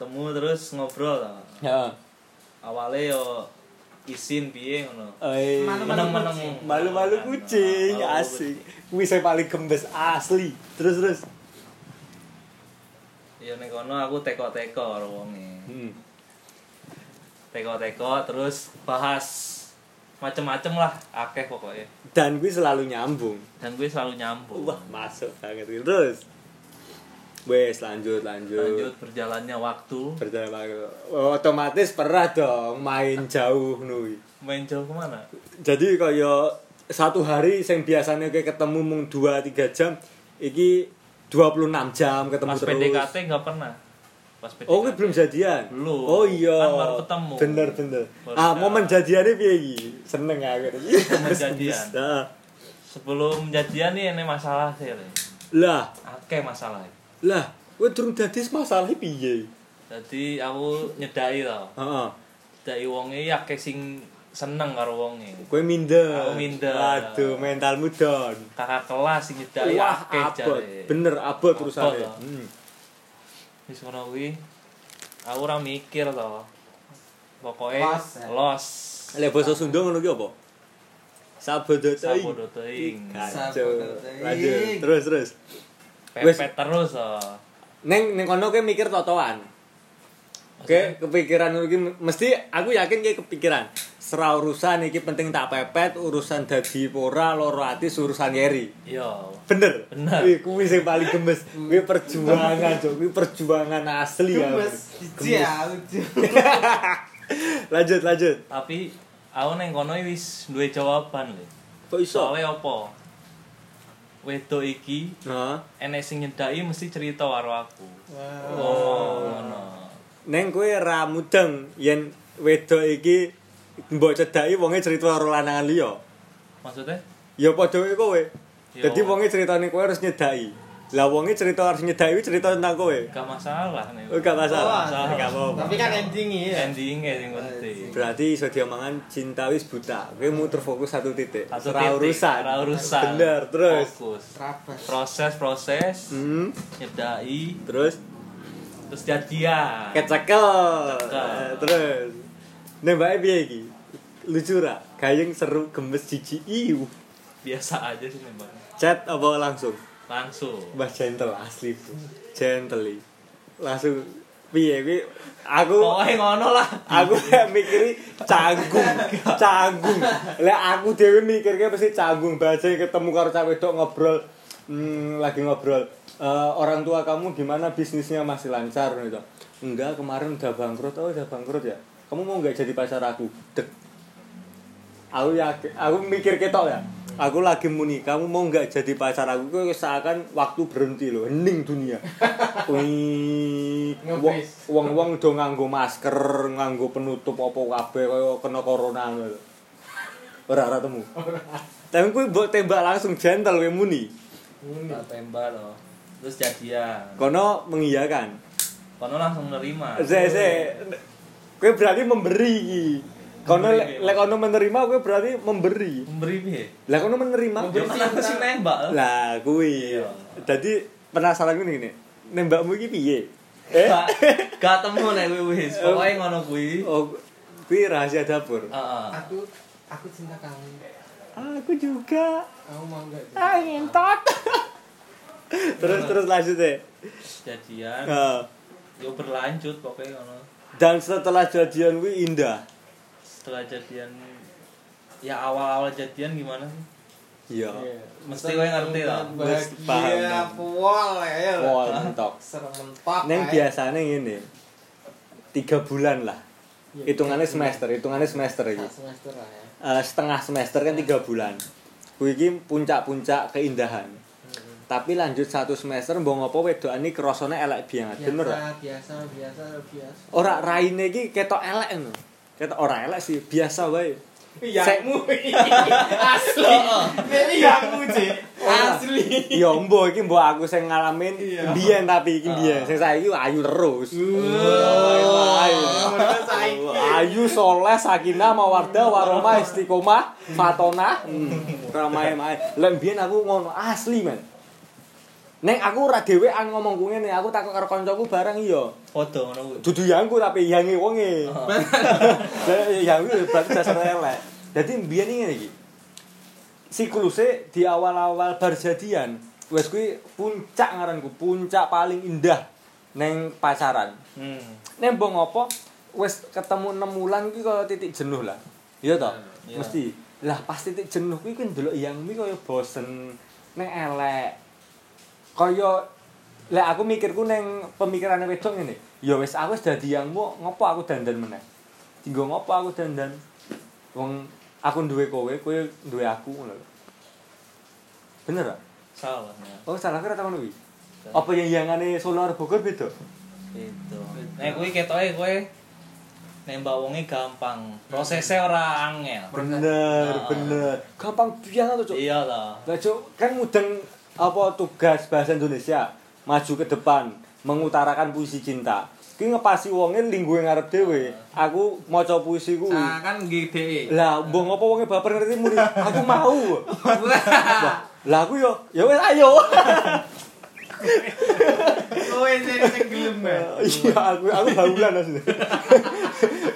S3: ketemu terus ngobrol
S1: Ya.
S3: awalnya yo isin piye ngono.
S1: Eh,
S2: Malu-malu
S3: Meneng-meneng.
S2: kucing.
S1: malu-malu kucing
S3: Malu-malu
S1: asik kuwi sing paling gembes asli terus terus
S3: Ya ning kono aku teko-teko karo wonge.
S1: hmm.
S3: Teko-teko terus bahas macem-macem lah akeh pokoknya
S1: dan gue selalu nyambung
S3: dan gue selalu nyambung
S1: wah masuk banget terus wes lanjut lanjut,
S3: lanjut berjalannya waktu
S1: berjalan waktu. otomatis pernah dong main jauh nui
S3: main jauh ke mana
S1: jadi kaya satu hari yang biasanya kayak ketemu mung 2 3 jam iki 26 jam ketemu
S3: pas
S1: terus
S3: PDKT nggak pernah pas PDKT
S1: Oh, belum jadian.
S3: Belum.
S1: Oh iya.
S3: Kan baru ketemu.
S1: Bener bener.
S3: Baru
S1: ah, momen jadiannya piye iki? Seneng aku.
S3: Momen [LAUGHS] jadian.
S1: Nah.
S3: sebelum jadian nih ini masalah sih.
S1: Lah,
S3: akeh masalah
S1: lah, kowe durung dadi masalah piye?
S3: jadi aku nyedai tau
S1: Heeh.
S3: nyedai wonge ya akeh sing seneng karo wonge
S1: Kowe minder.
S3: Aku minder.
S1: Aduh, mentalmu down.
S3: kakak kelas sing nyedai
S1: Wah,
S3: akeh
S1: abot. Bener abot terusane. Hmm.
S3: wis ngono kuwi aku ora mikir to pokoke
S2: Los, ya.
S3: los
S1: Lek basa Sunda ngono ki apa? Sabodo teuing.
S3: sabodo teuing
S1: Kacau.
S2: Sabodo teuing.
S1: Lanjut. Terus terus.
S3: Pepet terus to
S1: Neng neng kono kowe mikir totoan. Oke, kepikiran iki mesti aku yakin kayak kepikiran. Serah urusan iki penting tak pepet, urusan dadi pora loro ati urusan yeri.
S3: iya
S1: Bener.
S3: Bener.
S1: Kuwi kuwi sing paling gemes. Kuwi [LAUGHS] perjuangan, Cuk. Kuwi perjuangan asli ya.
S2: Gemes. Iji ya, [LAUGHS]
S1: lanjut, lanjut.
S3: tapi aku neng kono wis duwe jawaban le
S1: Kok iso?
S3: soalnya apa wedok iki
S1: Heeh.
S3: enek sing nyedaki mesti cerita karo aku
S2: Wow.
S3: oh ngono
S1: Neng kowe ra mudeng yen wedok iki mbok cedaki wonge cerita karo lanangan liya.
S3: maksudnya
S1: Ya padha kowe. Dadi wonge critane kowe harus nyedaki. Lah wonge cerita harus nyedaki kuwi cerita tentang kowe.
S3: gak masalah nih
S1: Oh, gak masalah.
S3: masalah.
S1: Gak apa-apa.
S2: Tapi kan endingnya ya.
S3: endingnya sing penting
S1: Berarti iso diomongan cinta wis buta. Kowe mau terfokus satu titik.
S3: Satu
S1: Ora
S3: titik,
S1: urusan.
S3: ora urusan
S1: Bener, terus.
S3: fokus proses proses
S1: Hmm,
S3: nyedai
S1: terus
S3: terus jadian
S1: kecekel.
S3: Kecekel.
S1: Eh, Terus nembake piye iki? Lucu ra? Gayeng seru gemes jijik iu.
S3: biasa aja sih nembak
S1: Chat apa langsung?
S3: Langsung.
S1: Mbah gentle asli, Bro. Gentle iki. Langsung piye kuwi aku
S3: pokoknya ngono lah.
S1: Aku mikiri canggung canggung. Lek aku dewe mikirnya pasti canggung baca ketemu karo cewek wedok ngobrol hmm, lagi ngobrol. "Eh, orang tua kamu gimana bisnisnya? Masih lancar gitu enggak kemarin udah bangkrut. Oh udah bangkrut ya? Kamu mau nggak jadi pacar aku? Dek. Aku yakin aku mikir ketok ya aku lagi muni kamu mau nggak jadi pacar aku kok seakan waktu berhenti loh hening dunia. [LAUGHS] Wih, wong wong do nganggo masker nganggo penutup apa kabeh kaya kena corona ngono ora ora temu. Tapi kuwi mbok tembak langsung gentle kowe muni.
S3: Tak tembak loh terus jadian.
S1: Kono mengiyakan.
S3: Kono langsung nerima.
S1: Se se kowe berarti memberi iki kono
S3: Memberi,
S1: lek lek kono menerima kowe berarti memberi.
S3: Memberi piye?
S1: Lah kono menerima.
S3: Ya kan aku sih nembak loh.
S1: lah kuwi.
S3: Iya.
S1: jadi penasaran gue nih nembakmu iki piye? Eh?
S3: Gak temu nek kuwi wis. Pokoknya ngono kuwi.
S1: Oh kuwi rahasia dapur.
S3: Heeh.
S2: Aku aku cinta kamu.
S1: aku juga.
S2: Kamu mau enggak?
S1: ah ngentot. [LAUGHS] Terus terus lanjut deh
S3: jadian.
S1: Nah,
S3: yo berlanjut pokoknya ngono.
S1: Dan setelah jadian gue indah
S3: setelah jadian ya awal-awal jadian gimana sih
S1: iya
S3: Mesti kowe ngerti lah.
S1: Wis paham,
S2: Bahagia,
S1: paham.
S2: pual ya.
S1: wah mentok
S2: Serem mentok.
S1: neng
S2: ae.
S1: biasanya ini tiga bulan lah
S2: Iya,
S1: hitungannya
S2: tiga
S1: semester hitungannya semester
S2: semester lah ya.
S1: Eh, setengah semester kan tiga bulan kuwi iki puncak-puncak keindahan tapi lanjut satu semester mbok ngopo wedokan iki krasane elek banget bener?
S2: Biasa, biasa, biasa, biasa.
S1: ora raine iki ketok elek ngono ketok ora elek sih biasa wae
S2: Yangmu [LAUGHS] asli. Ini yangmu sih. Asli.
S1: ya mbok iki mbok aku sing ngalamin
S2: Iya.
S1: biyen tapi iki biyen sing saiki ayu terus. Ayu. Soleh sakinah mawardah warahmah istiqomah fatona hmm. ramae mae lek biyen aku ngono asli men Neng aku ora dhewean ngomong ku ngene, aku takut karo kancaku bareng iya.
S3: Foto ngono kuwi.
S1: Dudu yangku tapi yange wonge. Lah yang kuwi berarti dasar elek. Dadi mbiyen ngene iki. Siklusnya di awal-awal bar jadian, wes kuwi puncak ngaranku, puncak paling indah neng pacaran.
S3: Hmm.
S1: Neng mbok ngopo wis ketemu 6 wulan kuwi kaya titik jenuh lah. Iya toh?
S3: Iya.
S1: Mesti. Lah pas titik jenuh kuwi kuwi ndelok yang mi kaya bosen, neng elek. Kaya lek aku mikirku neng pemikirannya wedok ngene. Ya wis aku wis dadi yangmu, ngopo aku dandan meneh? Tinggo ngopo aku dandan? Wong aku duwe kowe, kowe duwe aku ngono. Bener gak?
S3: Salah. Ya.
S1: Oh, salah kira ngono kuwi. Apa yang yangane Solo karo Bogor beda?
S3: Itu. Nek kuwi ketoke kowe nembak wonge gampang. Prosesnya ora angel.
S1: Bener,
S3: Ah.
S1: bener. Gampang biasa tuh, Cuk.
S3: Iya lah.
S1: Lah, Cuk, kan mudeng apa tugas bahasa Indonesia maju ke depan mengutarakan puisi cinta. Ki ngepasi wonge linggue ngarep dhewe. Aku maca puisi kuwi.
S2: Nah, kan gede.
S1: Lah, mbok ngopo wonge baper ngerti muni, aku mau. Lah aku yo, ya wis ayo.
S2: Kowe sing sing gelem ya.
S1: Iya, aku aku baulan asli.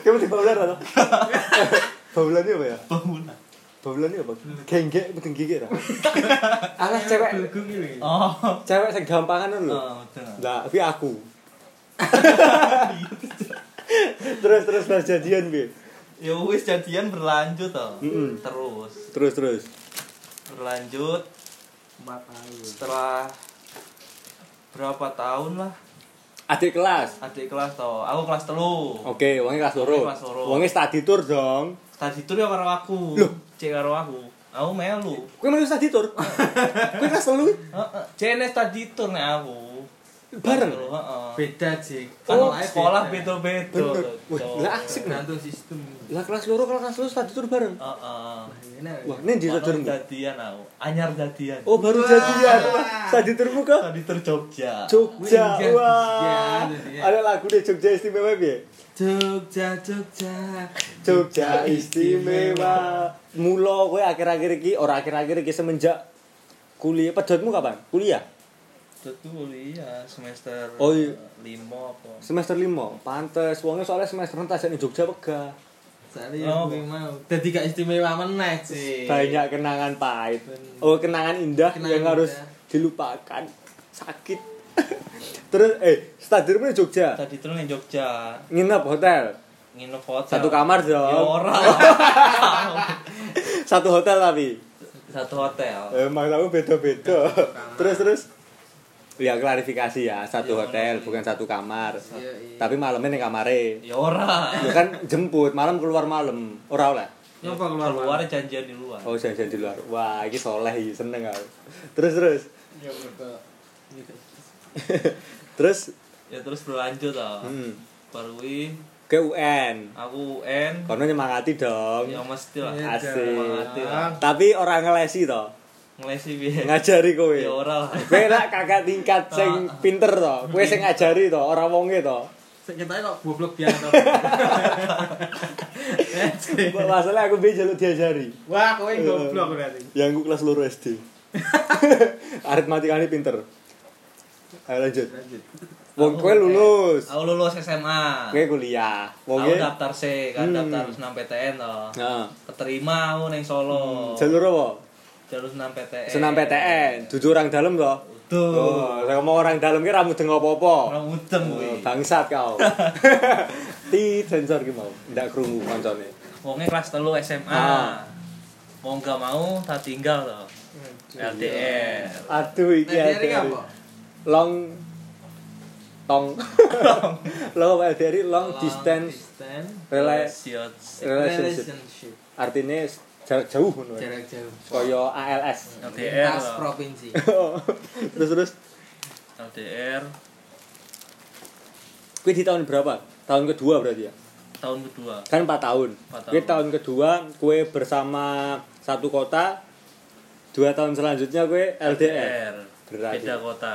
S1: Kamu di baulan atau? Baulan apa ya? Baulan ini apa? Genggek, mungkin gigit lah. Alah cewek.
S3: Oh. [LAUGHS]
S1: cewek yang gampangan lho.
S3: Oh, betul.
S1: Lah, tapi aku. [LAUGHS] [LAUGHS] terus terus pas jadian bi.
S3: Ya wis jadian berlanjut toh.
S1: Mm-mm.
S3: Terus
S1: Terus terus.
S3: berlanjut
S2: 4 tahun.
S3: setelah berapa tahun lah
S1: Adik kelas.
S3: adik kelas toh aku kelas telu
S1: Oke, wongnya kelas loro.
S3: Wonge kelas loro.
S1: Wongnya study tour dong.
S3: Tadi itu ya karo aku
S1: Loh?
S3: cek karo aku aku melu
S1: Kowe mau study tour? [LAUGHS] Kowe kelas telu
S3: heeh tadi tur nek aku
S1: bareng.
S3: heeh
S2: Beda, Cik.
S3: kan
S1: Oh,
S3: sekolah. Cok.
S1: Wah, lah asik nah.
S2: Tergantung sistem.
S1: Lah kelas loro kelas loro study tour bareng.
S3: Heeh.
S1: Wah, ini di saudaramu.
S3: jadian aku anyar jadian
S1: Oh, baru jadian. Study tourmu ke
S3: tadi tur Jogja
S1: Jogja. Wah. Ada lagu deh Jogja istimewa piye?
S2: Jogja, Jogja.
S1: Jogja istimewa. Mula kowe akhir-akhir iki ora akhir-akhir iki semenjak kuliah pedotmu kapan? Kuliah?
S3: itu kuliah semester
S1: Oh, iya.
S3: lima apa
S1: Semester 5. Pantes wonge soalnya semester entas ning Jogja wegah.
S2: Soalnya
S3: Oh.
S2: mau. Dadi gak istimewa meneh, Cik.
S1: Banyak kenangan pahit. Oh, kenangan indah
S2: Kenangan
S1: yang harus
S2: indah.
S1: dilupakan. Sakit. [LAUGHS] Terus eh stadirmu di Jogja.
S3: tadi tur ning Jogja
S1: Nginep hotel.
S3: nginep hotel
S1: Satu kamar
S3: ya
S1: dong.
S3: ora [LAUGHS]
S1: Satu hotel tapi.
S3: satu hotel
S1: Emang kamu beda-beda. Terus terus. Ya klarifikasi ya, satu
S3: Iya,
S1: hotel
S3: iya.
S1: bukan satu kamar.
S2: Iya, iya.
S1: Tapi malamnya ning kamare.
S3: ya ora
S1: Ya kan jemput, malam keluar malam. Ora oleh.
S2: Nyoba keluar
S3: keluar janjian di luar
S1: Oh, jangan di luar. Wah, ini soleh iki seneng aku. Terus terus.
S2: Ya betul. Gitu. [LAUGHS]
S1: Terus
S3: ya terus berlanjut toh
S1: hmm,
S3: baru wi
S1: ke UN.
S3: aku UN
S1: Kono nyemangati dong.
S3: ya mesti lah
S2: Iya,
S1: Asik.
S3: Lah.
S1: Tapi orang ngelesi toh.
S3: ngelesi piye
S1: Ngajari kowe.
S3: ya ora lah
S1: Kowe nak kakak tingkat sing pinter toh. Kowe sing ngajari toh, ora wonge toh.
S2: Sik kita kok goblok biasa. [LAUGHS]
S1: Masalah aku be jaluk diajari.
S2: Wah, kowe goblok berarti.
S1: Yang aku kelas loro SD. [LAUGHS] Aritmatikane pinter. Ayo lanjut.
S2: Lanjut.
S1: Wong
S3: Aku-
S1: kowe lulus.
S3: aku lulus SMA
S1: Kowe kuliah.
S3: aku
S1: Wonge.
S3: daftar C kan
S1: Hmm.
S3: daftar senam PTN toh
S1: Heeh.
S3: keterima aku neng Solo
S1: Jalur apa?
S3: jalur senam PTN
S1: Senam PTN, dudu orang dalam toh.
S3: tuh
S1: Oh, saya ngomong orang dalam ki ra mudeng apa-apa.
S3: orang mudeng
S1: Oh,
S3: kuwi
S1: bangsat kau. [LAUGHS] Ti sensor ki mau, ndak krungu kancane.
S3: wonge kelas telu SMA
S1: Ah.
S3: mau nggak mau tak tinggal toh LDR
S1: Aduh iki
S2: LDR. apa?
S1: Long tong. [LAUGHS] Long apa LDR iki? long distance
S2: distance
S1: rela-
S3: relationship
S1: relationship. Artinya jarak jauh ya.
S2: Jarak jauh.
S1: Kaya ALS.
S3: LDR
S2: provinsi. [LAUGHS]
S1: terus terus
S3: LDR
S1: kuwi di tahun berapa? Tahun kedua berarti ya?
S3: tahun kedua
S1: Kan 4 tahun.
S3: Empat
S1: Kuwi
S3: tahun.
S1: tahun kedua kue bersama satu kota. Dua tahun selanjutnya kue LDR. Berarti.
S3: beda kota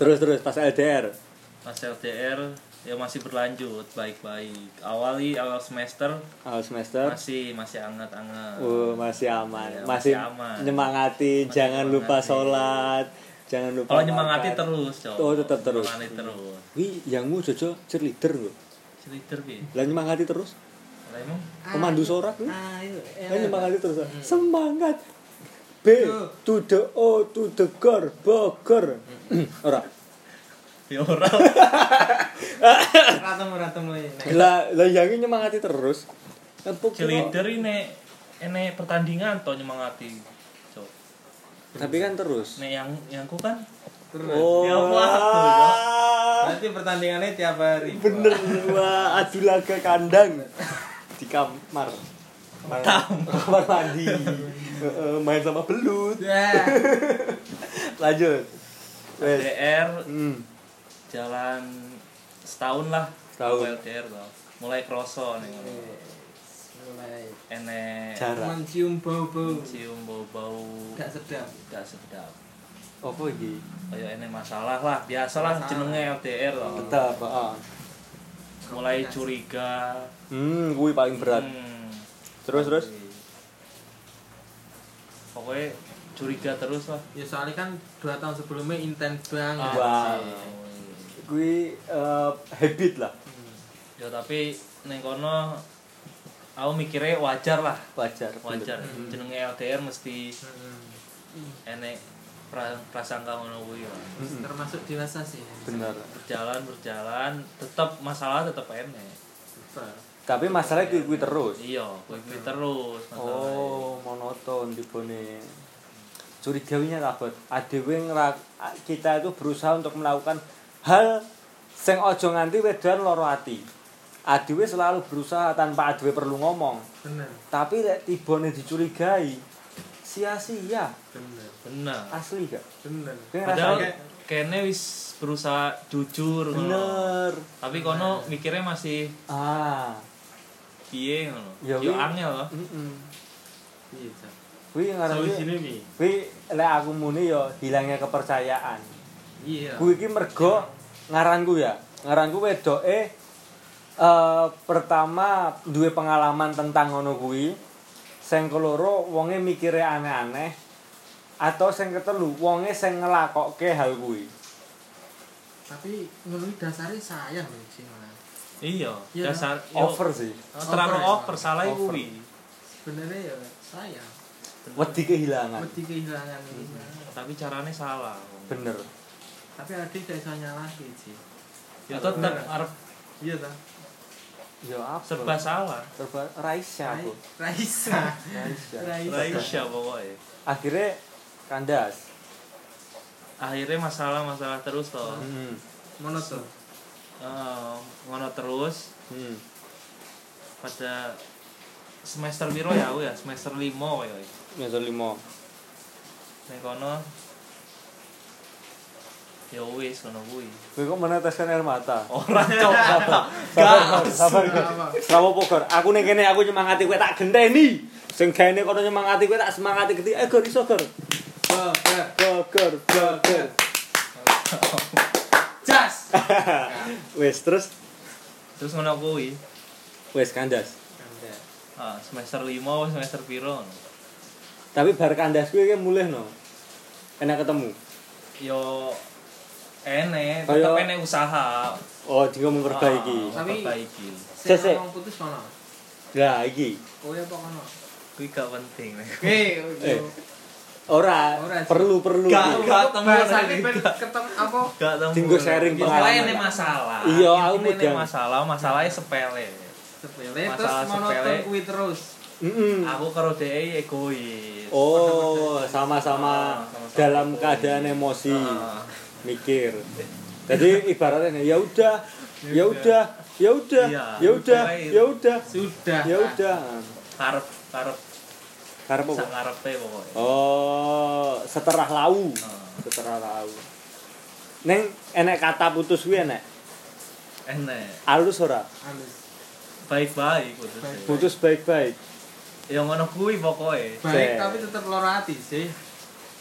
S1: Terus terus pas LDR.
S3: pas LDR ya masih berlanjut baik-baik awali awal semester
S1: Awal semester.
S3: masih masih anget-anget
S1: Oh, masih aman.
S3: Iya,
S1: masih
S3: masih aman.
S1: nyemangati,
S3: Masih
S1: jangan lupa
S3: nyemangati.
S1: sholat. Jangan lupa.
S3: Kalau nyemangati
S1: makan.
S3: terus, Cok.
S1: Oh, tetap terus.
S3: Nyemangati terus.
S1: Wi, yangmu Jojo cheerleader lho.
S3: Leader piye?
S1: Lah nyemangati terus.
S3: Lah emang
S1: Pemandu sorak wi.
S2: Ayo.
S1: Kan nyemangati terus.
S2: Hmm.
S1: Semangat. B to the O to the gor Bogor. Ora.
S3: ya ora.
S2: Ratemu ratemu ini.
S1: Lah lah yangi nyemangati terus. Empuk
S3: Cheerleader ini ini pertandingan toh nyemangati. Cok.
S1: Tapi kan terus.
S3: Nek yang yangku kan
S2: Terus.
S1: Oh.
S3: Tiap waktu, Cok.
S2: Berarti pertandingannya tiap hari.
S1: Bener wah adu laga kandang di kamar. [LAUGHS] Kamar mandi. Main sama belut.
S2: Ya. [LAUGHS]
S1: Lanjut. Wes.
S3: LDR
S1: Hmm.
S3: jalan setahun lah.
S1: Setahun.
S3: LDR toh. Mulai kroso nih.
S2: Mulai
S3: Enek
S1: Jarak.
S2: mencium bau-bau.
S3: cium bau-bau
S2: Gak sedap.
S3: gak sedap.
S1: Apa iki?
S3: Kayak ini masalah lah, biasalah jenenge LDR loh.
S1: Tetap, heeh.
S3: Mulai curiga.
S1: Hmm, kuwi paling berat.
S3: Hmm.
S1: Terus terus.
S3: Pokoknya curiga terus lah.
S2: Ya soalnya kan dua tahun sebelumnya intens banget.
S1: Wah.
S2: sih.
S1: Kuwi eh, habit lah.
S3: Ya tapi neng kono aku mikirnya wajar lah,
S1: Wajar.
S3: wajar.
S2: Hmm.
S3: Jenenge LDR mesti
S2: Hmm.
S3: enek pra, prasangka ngono kuwi lah.
S1: Mm-mm.
S2: Termasuk dewasa sih.
S1: Bener.
S3: Berjalan berjalan tetap masalah tetap enek.
S2: Super.
S1: Tapi masalahnya kuwi kuwi terus.
S3: Iya, kuwi kuwi terus masalahnya.
S1: Oh, monoton tibone. Curigawinya kabut. Adewe kita itu berusaha untuk melakukan hal sing aja nganti wedan loro ati. Adewe selalu berusaha tanpa adewe perlu ngomong.
S2: Bener.
S1: Tapi lek tibone dicurigai sia-sia.
S2: Bener.
S3: Bener.
S1: Asli gak?
S2: Bener.
S3: Padahal kene wis berusaha jujur
S1: bener.
S3: Tapi kono mikirnya masih
S1: Ah.
S3: Piye ngono.
S1: Ya,
S3: Yo angel loh.
S1: Heeh.
S2: Iya, Cak.
S1: Kuwi
S2: pi.
S1: kuwi lek aku muni ya hilangnya kepercayaan.
S2: Iya.
S1: Kuwi iki mergo ngaranku ya. Ngaranku wedoke eh pertama duwe pengalaman tentang ngono kuwi. Sing keloro wonge mikire aneh-aneh atau sing ketelu wonge sing ngelakokke hal kuwi.
S2: Tapi ngono dasare sayang lho malah.
S3: Iya,
S2: Iya.
S3: dasar yo,
S1: Over sih.
S3: terlalu
S2: Over ya.
S3: over salah kuwi.
S2: Sebenarnya ya sayang.
S1: Wedi kehilangan.
S2: Wedi kehilangan ini.
S3: Tapi caranya salah.
S1: Bener.
S2: Tapi adik gak iso nyalahi sih.
S3: Ya tetep
S2: Bener.
S3: arep
S2: Iya ta?
S1: Ya apa?
S3: serba salah.
S1: serba Raisya aku.
S2: Raisa.
S1: Raisya.
S3: Raisya pokoknya.
S1: Akhirnya kandas.
S3: Akhirnya masalah-masalah terus toh.
S1: Hmm.
S2: Mono
S3: Eh, ngono terus
S1: Hmm.
S3: pada semester piro ya aku ya semester 5 ya
S1: Meso limo.
S3: ning kono ya wis ngono kuwi
S1: Kowe kok meneteskan air mata?
S3: ora [LAUGHS] cok
S1: Sabar, sabar. Sabar pokor. Aku ning kene aku nyemangati kowe tak genteni. Sing gaene kono nyemangati kowe tak semangati geti. Eh gor iso gor. Gor, gor, gor.
S2: Jas. [LAUGHS]
S1: Wes terus
S3: terus ngono kuwi
S1: wes kandas.
S2: Anda.
S3: ah, semester 5 semester piro.
S1: Tapi bar kandas kuwi ki mulih no. Enak ketemu.
S3: yo enek tetep enek usaha
S1: Oh, dia memperbaiki.
S3: Ah,
S2: Tapi-
S3: memperbaiki
S2: Sing ngomong putus kono.
S1: Lah iki.
S2: Kowe apa kono?
S3: kuwi gak penting
S2: Eh.
S1: Ora, perlu perlu.
S3: Gak, gak.
S2: ben
S3: gak.
S2: ketemu apa?
S3: gak temu
S1: Tinggal sharing
S3: Ya,
S1: pengalaman.
S3: ini masalah
S1: Iya, aku mudeng.
S3: masalah masalahnya sepele
S2: Sepele terus
S3: Masalah
S2: monoton
S3: sepele.
S2: kuwi terus.
S1: Mm-mm.
S3: aku karo dhek egois
S1: Oh, sama-sama
S3: Ah, sama-sama
S1: dalam
S3: egois.
S1: keadaan emosi,
S3: Ah.
S1: mikir. Jadi ibaratnya ya udah, ya udah, ya udah,
S3: Iya,
S1: ya udah, ya udah,
S2: Sudah.
S1: ya udah.
S3: karep karep
S1: Karep apa?
S3: sak ngarepe pokoknya
S1: Oh, setelah lau,
S3: Ah.
S1: setelah lau. Neng enek kata putus kuwi enek.
S3: enek
S1: Alus ora?
S2: Halus.
S3: baik-baik putus
S2: Baik.
S1: Putus baik-baik.
S3: ya ngono kuwi pokoknya
S2: Baik tapi tetap loro hati sih.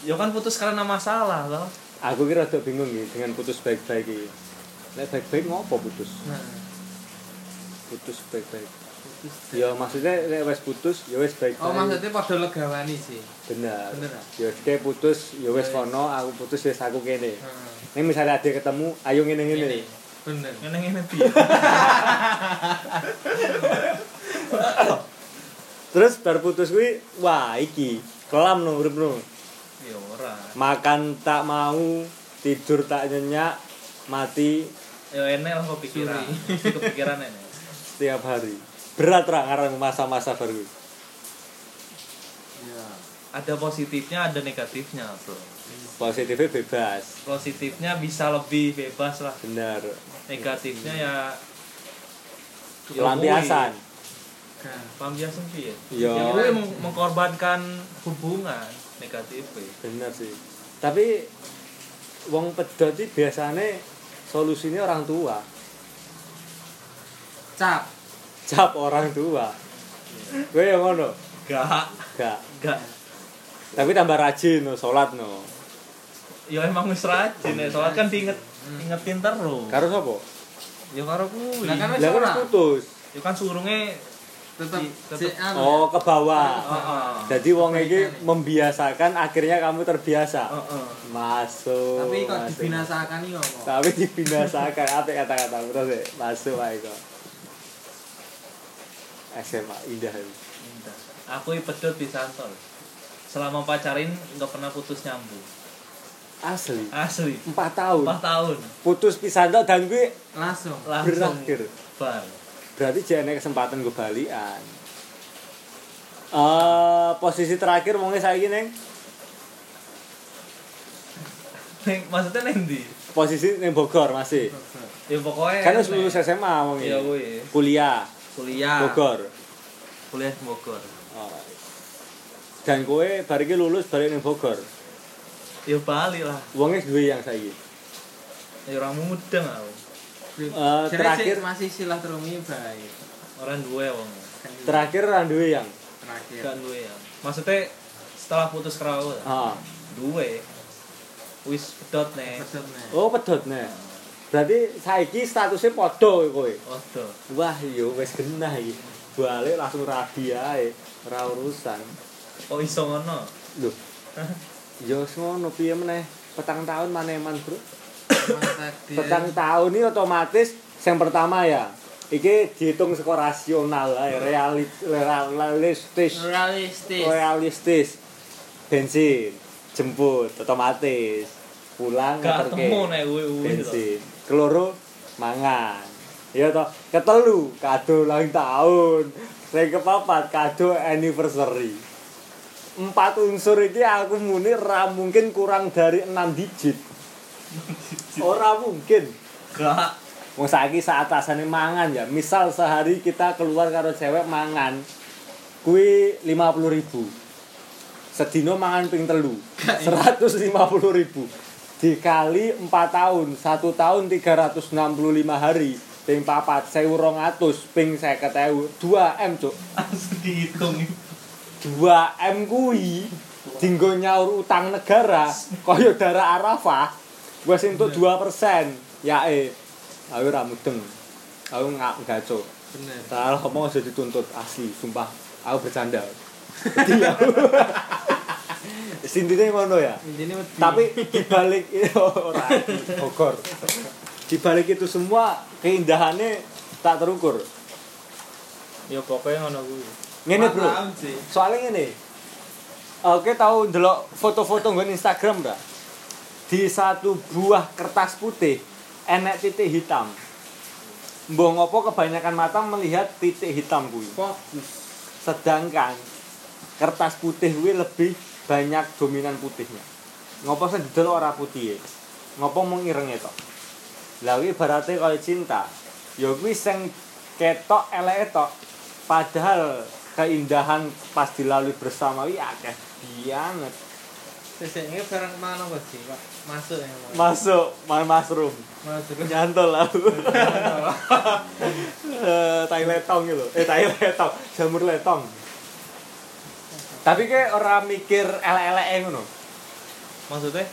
S3: ya kan putus karena masalah loh
S1: Aku kira rada bingung iki dengan putus baik-baik iki. Nek baik-baik ngopo putus?
S2: Nah,
S1: Putus baik-baik.
S2: Putus.
S1: Ya maksudnya nek wis putus ya wis baik.
S2: Oh, maksudnya padha legawani sih.
S1: bener.
S2: Bener, ah?
S1: Ya putus ya wis
S2: Wis.
S1: kono, aku putus wis aku kene.
S2: Heeh.
S1: Nek misalnya ada ketemu, ayo ngene-ngene.
S2: Ini. Bener.
S3: ngene-ngene piye [LAUGHS]
S1: Terus bar putus kuwi wah iki kelam no uripmu.
S3: ya ora
S1: Makan tak mau, tidur tak nyenyak, mati
S3: ya enek lah kepikiran kepikiran enek
S1: setiap hari. Berat ra ngarang masa-masa baru.
S2: Iya.
S3: ada positifnya ada negatifnya bro
S1: Positifnya bebas.
S3: positifnya bisa lebih bebas lah
S1: Bener.
S3: negatifnya ya ya
S1: Pelampiasan.
S3: Kuwi. pelampiasan sih ya
S1: Iya.
S3: ya meng- mengkorbankan hubungan negatif ya.
S1: Bener sih. Tapi wong pedot iki biasane solusinya orang tua.
S2: Cap.
S1: Cap orang tua. Gue yang ngono.
S3: gak
S1: Gak.
S3: gak
S1: Tapi tambah rajin no, salat no.
S3: ya emang wis rajin ya soalnya kan diinget ingetin terus
S1: Karo sapa?
S3: ya karo kuwi
S2: Lah kan wis
S1: kan putus.
S3: ya kan surunge
S2: Tetep
S3: tetep-
S2: si anu.
S1: Oh, ke bawah.
S3: Heeh.
S1: Jadi wong iki membiasakan akhirnya kamu terbiasa.
S3: Heeh.
S1: Masuk.
S2: Tapi kok dibinasakan iki ngomong.
S1: Tapi dibinasakan apa kata-kata terus ya, masuk ae kok. SMA indah itu.
S3: Indah. Aku i pedot di santol. Selama pacarin nggak pernah putus nyambung.
S1: Asli.
S3: Asli.
S1: 4 tahun.
S3: 4 tahun.
S1: Putus pisan tok dan gue
S2: Langsung.
S3: Langsung
S1: berakhir.
S3: bar.
S1: Berarti jangan kesempatan gue balikan. Eh posisi terakhir wongnya saiki neng
S3: Neng, maksudnya neng di?
S1: posisi neng Bogor masih.
S3: Ya pokoknya
S1: Kan harus lulus SMA wong
S3: Iya
S1: ini.
S3: kuwi.
S1: Kuliah
S3: Kuliah.
S1: Bogor.
S3: Kuliah Bogor.
S1: Oh. Dan kowe bar iki lulus balik ning Bogor.
S3: Ya balik lah.
S1: Wongnya duwe yang saiki.
S3: Ya orang muda aku.
S1: Eh,
S2: Jadi
S1: terakhir
S2: sih masih silaturahmi baik.
S3: Orang dua wong.
S2: Kan
S1: terakhir ra duwe yang.
S2: terakhir.
S3: Gak dua ya. Maksudnya setelah putus kerawu
S1: Ah.
S3: dua wis pedot nih.
S2: Pedot nih.
S1: Oh, pedot nih. Berarti saiki statusnya padha kowe.
S3: Odo.
S1: Wah, yo wis genah iki. Balik langsung rabi ae, ora urusan.
S3: Oh iso ngono.
S1: Loh. Yo wis ngono piye meneh? Petang tahun maneman, Bro. Petang tahun ini otomatis yang pertama ya. Iki dihitung skor rasional ae, realis, realistis.
S2: realistis.
S1: realistis bensin jemput otomatis pulang
S3: Gak
S1: ngeterke
S3: temu nek
S1: bensin keloro mangan. Ya toh ketelu kado ulang tahun. Saya kepapat kado anniversary. Empat unsur ini aku muni ra mungkin kurang dari enam digit. [LAUGHS] Ora mungkin.
S3: Gak.
S1: Wong saiki saat atasane mangan ya. Misal sehari kita keluar karo cewek mangan kuwi 50.000 ribu. Sedino mangan ping telu 150.000 ribu Dikali 4 tahun 1 tahun 365 hari. Ping papat 1200 Ping 50.000 2 M cuk.
S3: Dihitung.
S1: 2 M kuwi Dinggo nyaur utang negara Kaya darah Arafah Wes entuk 2% Ya eh Aku ora mudeng. Aku nggak gaco
S2: Bener.
S1: Salah ngomong aja dituntut asli, sumpah. Aku bercanda. [LAUGHS] Sintine ngono ya.
S2: Wedi.
S1: Tapi dibalik [LAUGHS] ora Bogor. Dibalik itu semua keindahannya tak terukur.
S3: Ya pokoknya ngono kuwi.
S1: Ngene, Bro. Soalnya ngene. Oke tahu ndelok foto-foto nggon Instagram ora? Di satu buah kertas putih enek titik hitam. Mbok ngopo kebanyakan mata melihat titik hitam kuwi.
S2: Fokus.
S1: sedangkan kertas putih kuwi lebih banyak dominan putihnya. Ngopo sing didol ora putih? Ngopo mung irenge tok lha kuwi ibarate kaya cinta. Ya kuwi sing ketok eleke tok padahal keindahan pas dilalui bersama kuwi akeh banget.
S2: Sesek ini barang mana kok sih, Pak? Masuk ya, Pak.
S1: masuk main mushroom.
S2: Masuk.
S1: nyantol lah. [LAUGHS] Eh, tai letong gitu. Eh tai letong. Jamur letong tapi kayak orang mikir elek-elek ngono.
S3: Maksudnya?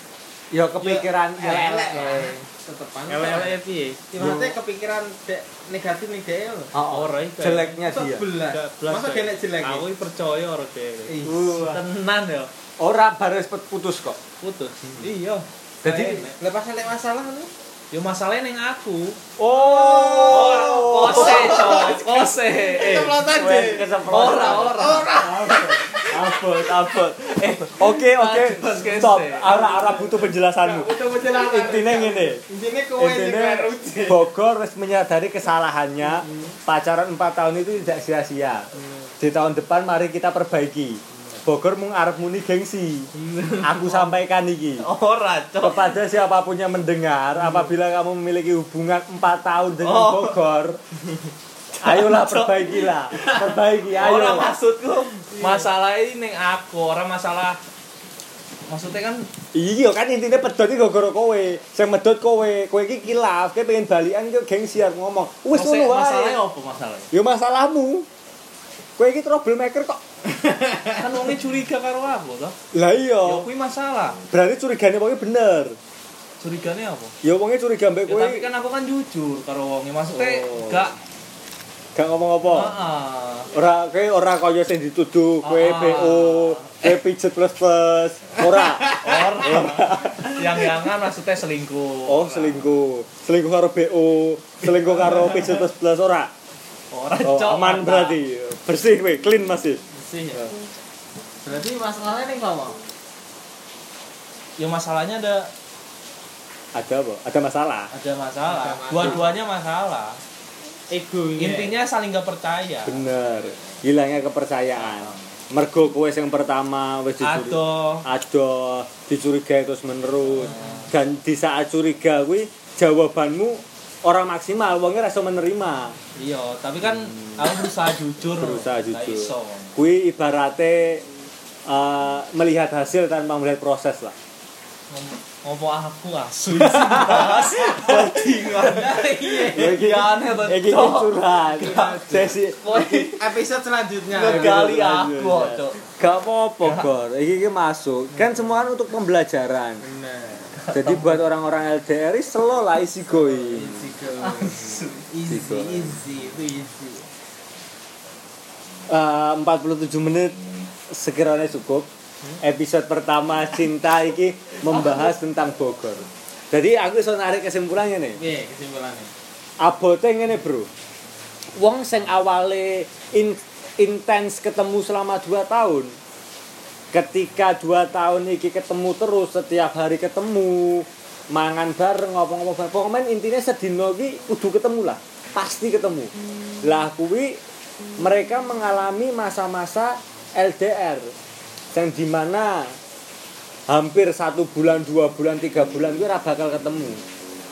S1: Ya kepikiran
S2: Ya, elek
S1: elek.
S2: lah. Tetepan.
S3: elek-elek piye?
S2: Ibaratnya kepikiran negatif nih dia lho.
S1: Oh,
S3: Ora iki.
S1: jeleknya
S2: Masa
S1: dia.
S2: Masa kena jelek.
S3: aku percaya ora dhewe tenan ya.
S1: Ora baris putus kok.
S3: putus? Iya.
S1: Jadi-
S2: Lepas elek masalah nih.
S3: ya masalahnya ning aku.
S1: Oh,
S3: kose kose eh
S2: Keceplosan. Deh.
S1: keceplosan.
S3: ora. Ora
S1: Abot, abot. Eh, oke, oke. Stop. Ora ora butuh penjelasanmu.
S2: Udah penjelasan.
S1: Intinya ngene.
S2: Intinya kowe sing.
S1: Bogor wis menyadari kesalahannya. Pacaran 4 tahun itu tidak sia-sia. Di tahun depan mari kita perbaiki. Bogor mung arep muni gengsi. Aku sampaikan iki.
S3: ora cok
S1: Kepada siapa pun yang mendengar, apabila kamu memiliki hubungan 4 tahun dengan
S3: Oh.
S1: Bogor, [LAUGHS] ayolah perbaikilah. Perbaiki, ayo.
S3: ora maksudku masalah ini ning aku ora masalah maksudnya kan
S1: Iya kan intinya pedot iki gara-gara kowe. Sing medot kowe, kowe iki kilaf, kowe pengen balikan ki gengsi arep ngomong.
S3: Maksudnya
S1: ngono wae.
S3: masalahnya apa masalahnya
S1: Ya masalahmu. Kowe iki troublemaker kok. [LAUGHS]
S3: kan wongnya curiga karo aku toh
S1: Lah
S3: ya
S1: iya.
S3: kuwi masalah
S1: Berarti curigane wonge bener.
S3: curigane apa
S1: Ya wonge curiga mbek
S3: ya,
S1: kowe.
S3: tapi kan aku kan jujur karo wongnya maksudnya
S1: Oh.
S3: gak
S1: gak ngomong apa.
S3: Heeh.
S1: Ora kowe ora kaya sing dituduh kowe. PO, kowe pijet plus plus. Ora.
S3: Or, yang jangan maksudnya selingkuh.
S1: Oh, selingkuh. Selingkuh karo BO, selingkuh karo pijet plus plus ora.
S3: Orang
S1: Oh,
S3: cok.
S1: aman berarti. Bersih kowe, clean masih.
S2: Sih. ya. Berarti masalahnya nih kamu.
S3: Ya masalahnya ada
S1: Ada apa? Ada masalah.
S3: ada masalah.
S2: Masalah.
S3: Dua-duanya masalah.
S2: Ego
S3: Intinya saling gak percaya.
S1: Bener. Hilangnya kepercayaan. Mergo kowe yang pertama wis dicuri-
S3: Aduh.
S1: Aduh, dicurigai terus menerus. Dan di saat curiga kuwi jawabanmu orang maksimal, wongnya rasa menerima.
S3: Iya, tapi kan aku berusaha jujur.
S1: Berusaha jujur. Kuwi ibaratnya eh, melihat hasil tanpa melihat proses lah.
S3: Ngom- Ngopo aku asu bahas bajingan. Iya, aneh Cok.
S1: curhat. Sesi
S2: Episode selanjutnya.
S3: ngegali aku, Cok.
S1: Gak apa-apa, Gor. Iki iki masuk. Kan semua untuk pembelajaran. Jadi buat orang-orang LDR ini slow lah isi goy.
S2: Easy go. Easy, easy, itu easy.
S1: Eh, 47 menit sekiranya cukup. Episode pertama cinta iki membahas tentang Bogor. Jadi aku iso narik kesimpulannya nih.
S2: Oke, kesimpulannya.
S1: Abote ngene, Bro. Wong sing awale in- intens ketemu selama 2 tahun. Ketika 2 tahun iki ketemu terus setiap hari ketemu, mangan bareng ngomong-ngomong bareng. Pokoknya intinya sedino iki kudu ketemu lah. Pasti ketemu. Lah kuwi mereka mengalami masa-masa LDR yang di mana hampir satu bulan dua bulan tiga bulan gue ora bakal ketemu.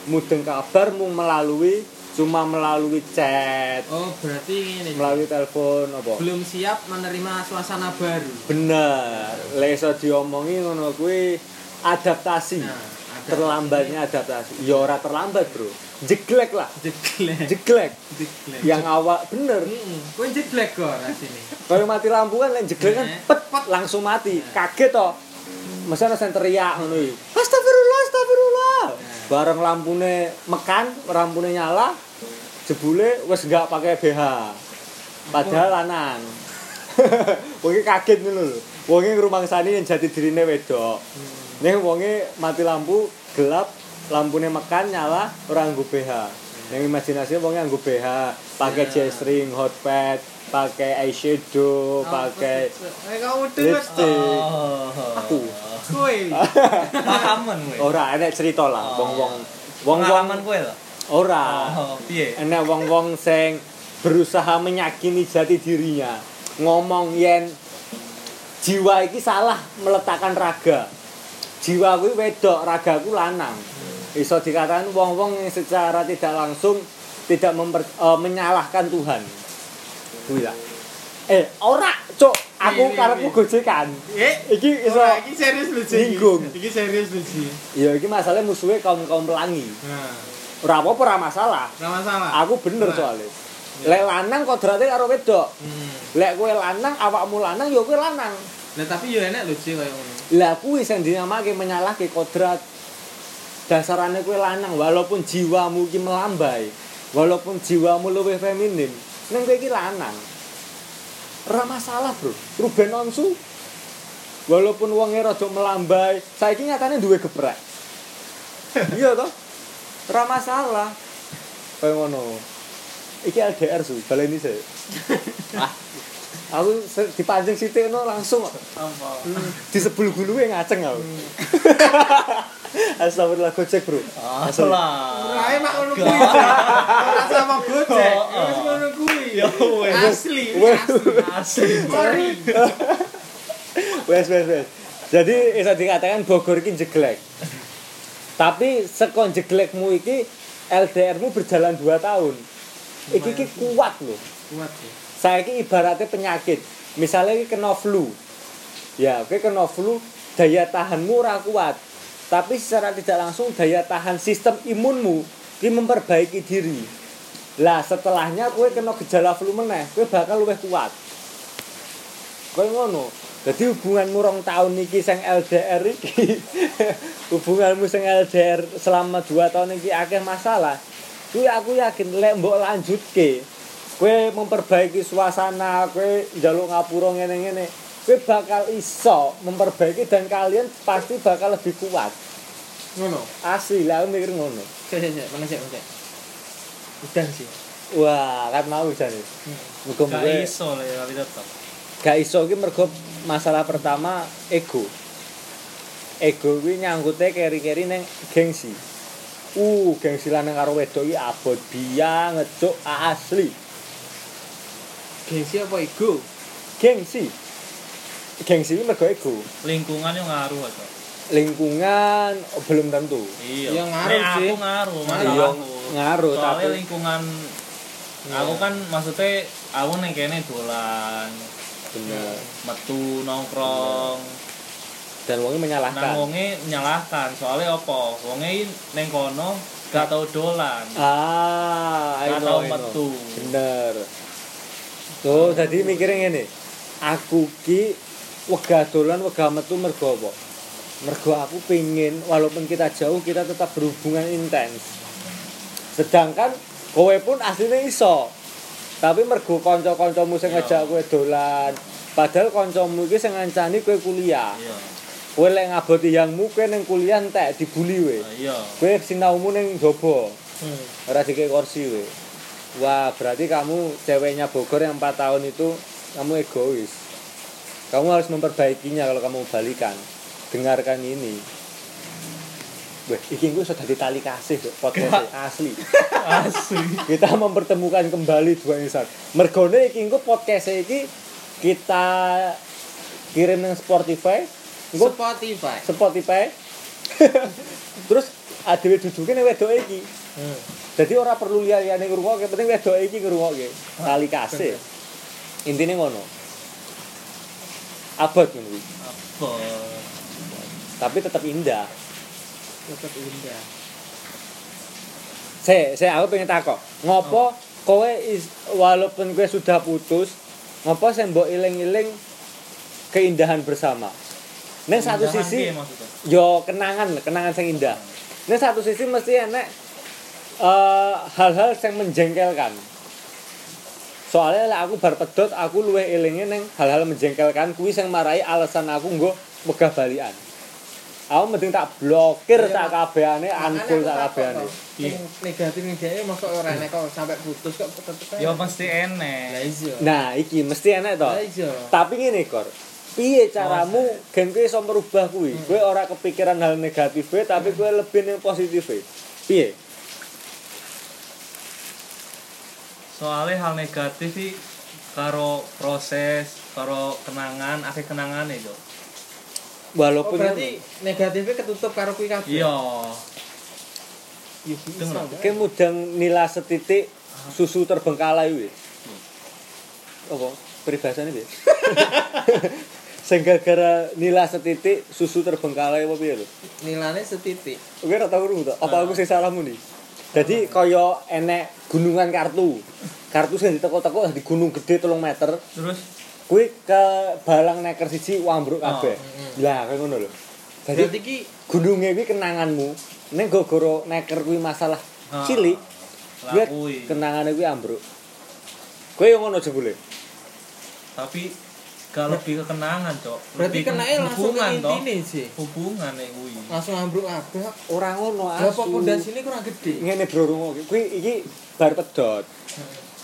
S1: Mudeng kabar mung melalui cuma melalui chat.
S2: Oh, berarti ini.
S1: melalui telepon apa?
S2: Belum siap menerima suasana baru.
S1: bener. Leso diomongi ngono kuwi adaptasi.
S2: Nah,
S1: terlambatnya adaptasi. Ya ora terlambat bro jeglek lah.
S2: Jeglek.
S1: jeglek.
S2: Jeglek.
S1: yang awak bener.
S2: Heeh. Kowe jeglek kok rasine.
S1: kalau mati lampu kan lain jeglek kan
S2: Eh.
S1: pet langsung mati. Kaget toh. Mesti ana teriak ngono iki? Astagfirullah astagfirullah. Bareng lampune mekan lampune nyala jebule wis enggak pakai BH padahal lanang [LAUGHS] wonge kaget ngono lho. Wonge ngrumangsani yang jati dirine wedok. Ning wonge mati lampu gelap lampune mekan nyala ora nggo BH yang imajinasi wonge nggo BH pakai
S2: Ya.
S1: G-string hot pad pakai eyeshadow pakai
S2: Eh kamu dengar
S1: lipstick
S3: Oh.
S1: Aku.
S2: kowe. [LAUGHS]
S3: Pahaman kowe.
S1: ora enek cerita lah
S3: Oh.
S1: wong-wong wong-wong
S3: Pengalaman kowe lho.
S1: ora
S3: Oh, piye?
S1: enek wong-wong sing berusaha menyakini jati dirinya ngomong yen jiwa iki salah meletakkan raga jiwa kuwi wedok ragaku lanang iso dikatakan wong-wong yang secara tidak langsung tidak memper- eh, menyalahkan Tuhan kuwi lah eh ora cok aku
S2: Wi, wi,
S1: karepku
S2: wi.
S1: gojekan
S2: Eh,
S1: iki iso
S2: iki serius lu.
S1: Nyinggung.
S2: Iki serius lu Ji.
S1: ya iki masalahnya musuhnya kaum-kaum pelangi
S2: Nah,
S1: ora apa-apa ora masalah
S2: enggak masalah.
S1: aku bener
S2: Nah.
S1: soalnya lek lanang kodrate karo wedok
S2: Hmm.
S1: lek kowe lanang awakmu lanang ya kowe lanang
S2: Lah tapi yo enak lho Ji koyo ngono.
S1: lah kuwi sing dinamake menyalahke kodrat dasarane kowe lanang walaupun jiwamu iki melambai, walaupun jiwamu luwih feminim, ning kowe iki lanang. Ora masalah, Bro. Ruben Onsu walaupun wonge rada melambai, saiki nyatane duwe geprek. [LAUGHS] iya toh? Ora masalah. Kayak ngono. Iki LDR su, baleni sih. [LAUGHS] ah. Aku dipancing sithik ngono langsung kok.
S3: Apa?
S1: Hmm, disebul guluwe ngaceng aku. [LAUGHS] Astagfirullah gojek, Bro. Asli.
S3: Alah.
S2: Ora mak ngono kuwi. Ora sama gojek.
S3: Oh.
S2: Wis ngono kuwi.
S3: Ya wes.
S2: Asli.
S3: Asli.
S2: Sorry.
S1: Wes wes wes. Jadi bisa dikatakan Bogor iki jeglek. Tapi sekon jeglekmu iki LDR-mu berjalan 2 tahun. Iki iki kuat loh.
S2: Kuat ya.
S1: Saiki ibaratnya penyakit. Misalnya iki kena flu. Ya, oke kena flu, daya tahanmu ora kuat. Tapi secara tidak langsung daya tahan sistem imunmu ki memperbaiki diri. Lah setelahnya kue kena gejala flu meneh, kue bakal luwih kuat. Kue ngono. Jadi hubunganmu rong tahun iki sing LDR iki [LAUGHS] hubunganmu sing LDR selama 2 tahun iki akeh masalah. Kuwi aku yakin lek mbok lanjutke kue memperbaiki suasana, kue njaluk ngapura ngene-ngene, kue bakal iso memperbaiki dan kalian pasti bakal lebih kuat.
S2: Ngono.
S1: Asli lah aku mikir ngono.
S2: Sik sik, mana. Udah sih.
S1: Wah, kan mau jane.
S2: Hmm.
S3: Gak iso lah ya, tapi tetep.
S1: gak iso ki mergo masalah pertama ego. Ego kuwi nyangkute keri-keri ning gengsi. Uh, gengsi lanang karo wedok iki abot biang ngecuk asli.
S2: Gengsi apa ego?
S1: Gengsi. Gengsi iki mergo ego.
S3: Lingkungan yang ngaruh aja.
S1: Lingkungan oh, belum tentu.
S3: Iya.
S2: Iya, ngaruh
S3: Nek
S2: sih.
S3: Aku ngaruh,
S2: Ngaruh.
S1: Iya, ngaruh
S3: Soalnya
S1: tapi
S3: lingkungan
S2: Iya.
S3: aku kan maksudnya aku neng kene dolan
S1: bener.
S3: metu nongkrong
S1: Dan wonge
S3: nang
S1: menyalahkan.
S3: wonge menyalahkan soalnya apa wonge neng kono gak tau dolan
S1: Ah,
S3: gak tau metu
S1: Bener. Tuh, jadi mikirnya ngene. Aku ki wegah dolan wegah metu mergo apa? Mergo aku pingin walaupun kita jauh kita tetap berhubungan intens. Sedangkan kowe pun aslinya iso. Tapi mergo kanca-kancamu sing
S3: Iya.
S1: ngajak kowe dolan, padahal kancamu iki sing ngancani kowe kuliah.
S3: iya
S1: Kowe lek ngaboti yangmu kowe ning kuliah entek dibuli we.
S3: Nah, iya
S1: Kowe sinaumu ning jaba.
S2: Hmm.
S1: ora dikek kursi we. Wah, berarti kamu ceweknya Bogor yang 4 tahun itu kamu egois. Kamu harus memperbaikinya kalau kamu balikan. Dengarkan ini. Weh, iki gue sudah ditali kasih podcast asli.
S3: asli
S1: Kita mempertemukan kembali dua insan. Mergone iki engko podcast iki kita kirim nang Spotify. Engko
S2: Spotify.
S1: Spotify. [LAUGHS] Terus adewe duduke ning wedoke iki.
S2: Hmm.
S1: Jadi ora perlu liya-liyane ngrungokke, penting wedoke iki ngrungokke. Tali kasih. Intine ngono. Abot ngono
S3: apa
S1: Tapi tetap indah.
S2: Tetep indah.
S1: Saya, saya aku pengen takok. Ngopo kowe is- walaupun kowe sudah putus, ngopo saya mbok iling-iling keindahan bersama? Neng satu sisi yo kenangan kenangan sing indah ini satu sisi mesti enek eh, hal-hal yang menjengkelkan soalnya lah aku bar pedot aku luwih elinge neng hal-hal menjengkelkan kuwi sing marai alasan aku nggo megah balian aku mending tak blokir
S2: Iya,
S1: tak kabehane unfollow tak kabehane.
S2: Sing negatif negatif masuk ora enek kok sampai putus kok tetep
S3: ya mesti enek.
S2: Iya.
S1: nah iki mesti enek to.
S2: Iya.
S1: tapi ngene kor piye caramu gen kowe iso merubah kuwi? Kowe ora kepikiran hal negatif tapi kowe lebih ning positif piye
S3: soalnya hal negatif sih karo proses karo kenangan akhir kenangan itu
S2: Oh,
S1: walaupun
S2: berarti negatifnya ketutup karo kuwi kabeh.
S3: iya
S2: Iya. Mbak.
S1: Kayak mudang nila setitik susu terbengkalai wis. Apa? Peribahasane piye? Sing gara nila setitik susu terbengkalai apa piye lho?
S2: Nilainya setitik.
S1: Oke ora tau krungu to. Apa aku sing salahmu nih? Jadi kaya enek gunungan kartu. Kartu sing diteko-teko di gunung gede 3 meter.
S3: terus
S1: Kuwi ke balang neker siji wambruk kabeh.
S2: Oh,
S1: Lah kayak ngono lho. Jadi
S2: Berarti ki
S1: gunungnya kuwi kenanganmu. Ning gogoro neker kuwi masalah
S3: Ah.
S1: cilik.
S3: Lah
S1: Kuwi kenangannya kuwi ambruk. Kowe yo ngono jebule.
S3: Tapi gak lebih ke kenangan, Cok.
S2: berarti kenanya langsung ke
S3: hubungan, toh.
S2: sih.
S3: Hubungan nih kuwi.
S2: Langsung ambruk kabeh.
S1: Ora ngono asu.
S2: kok pondasine kurang gede.
S1: ngene bro rungo kuwi iki bar pedot.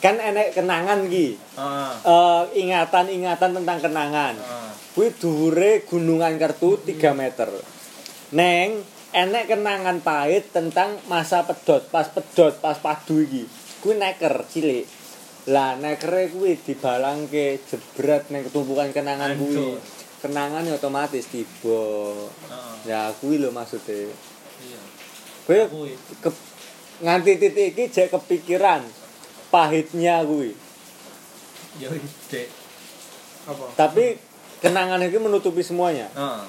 S1: Kan enek kenangan iki.
S3: Ah.
S1: Eh, ingatan-ingatan tentang kenangan.
S3: Ah.
S1: Kuwi dhuwure gunungan kertu 3 meter. Neng enek kenangan pahit tentang masa pedot, pas pedot, pas padu iki. Kuwi neker cilik. Lah nekere kuwi dibalangke jebret ning ketumpukan kenangan kuwi. Kenangan ya otomatis tiba.
S3: Ah.
S1: Ya kuwi lho maksudnya.
S3: Iya. Kuwi.
S1: ke- nganti titik iki jek kepikiran pahitnya kuwi.
S3: Ya ide.
S2: Apa?
S1: Tapi kenangan iki menutupi semuanya.
S3: Ah.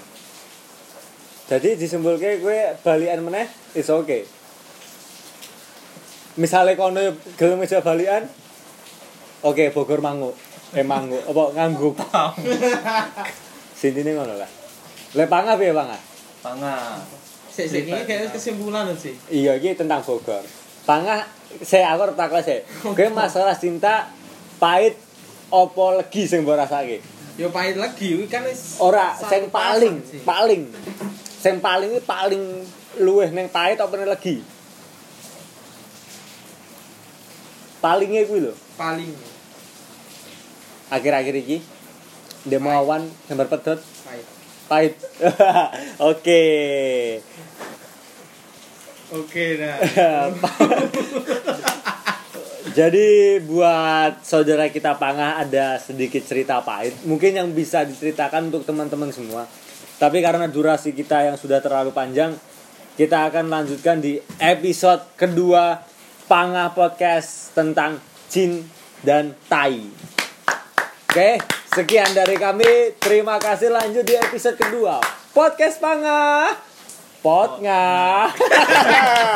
S1: Jadi disimpulke kowe balikan meneh is okay. Misale kono gelem meja balikan Oke, Bogor mangu. Eh mangu, apa ngangguk. [LAUGHS] Sintine ngono lah. Le pangah piye pangah?
S3: Pangah.
S2: Sik sik iki kayak kesimpulan sih.
S1: Iya, iki tentang Bogor. Pangah saya aku arep takon. Kowe masalah cinta pahit opo legi sing mbok rasake?
S2: Yo pahit lagi kuwi kan wis
S1: Ora sing paling, paling. Sing paling iki paling luweh ning pahit apa ning legi? Palingnya kuwi lho.
S2: paling
S1: Akhir-akhir iki Demo awan gambar pedot
S2: pahit.
S1: pahit. [LAUGHS] Oke.
S2: Oke dah. [LAUGHS]
S1: Jadi buat saudara kita Pangah ada sedikit cerita pahit. Mungkin yang bisa diceritakan untuk teman-teman semua. Tapi karena durasi kita yang sudah terlalu panjang, kita akan lanjutkan di episode kedua Pangah Podcast tentang Jin dan Tai. Oke, sekian dari kami. Terima kasih lanjut di episode kedua. Podcast Pangah. Potngah. [LAUGHS]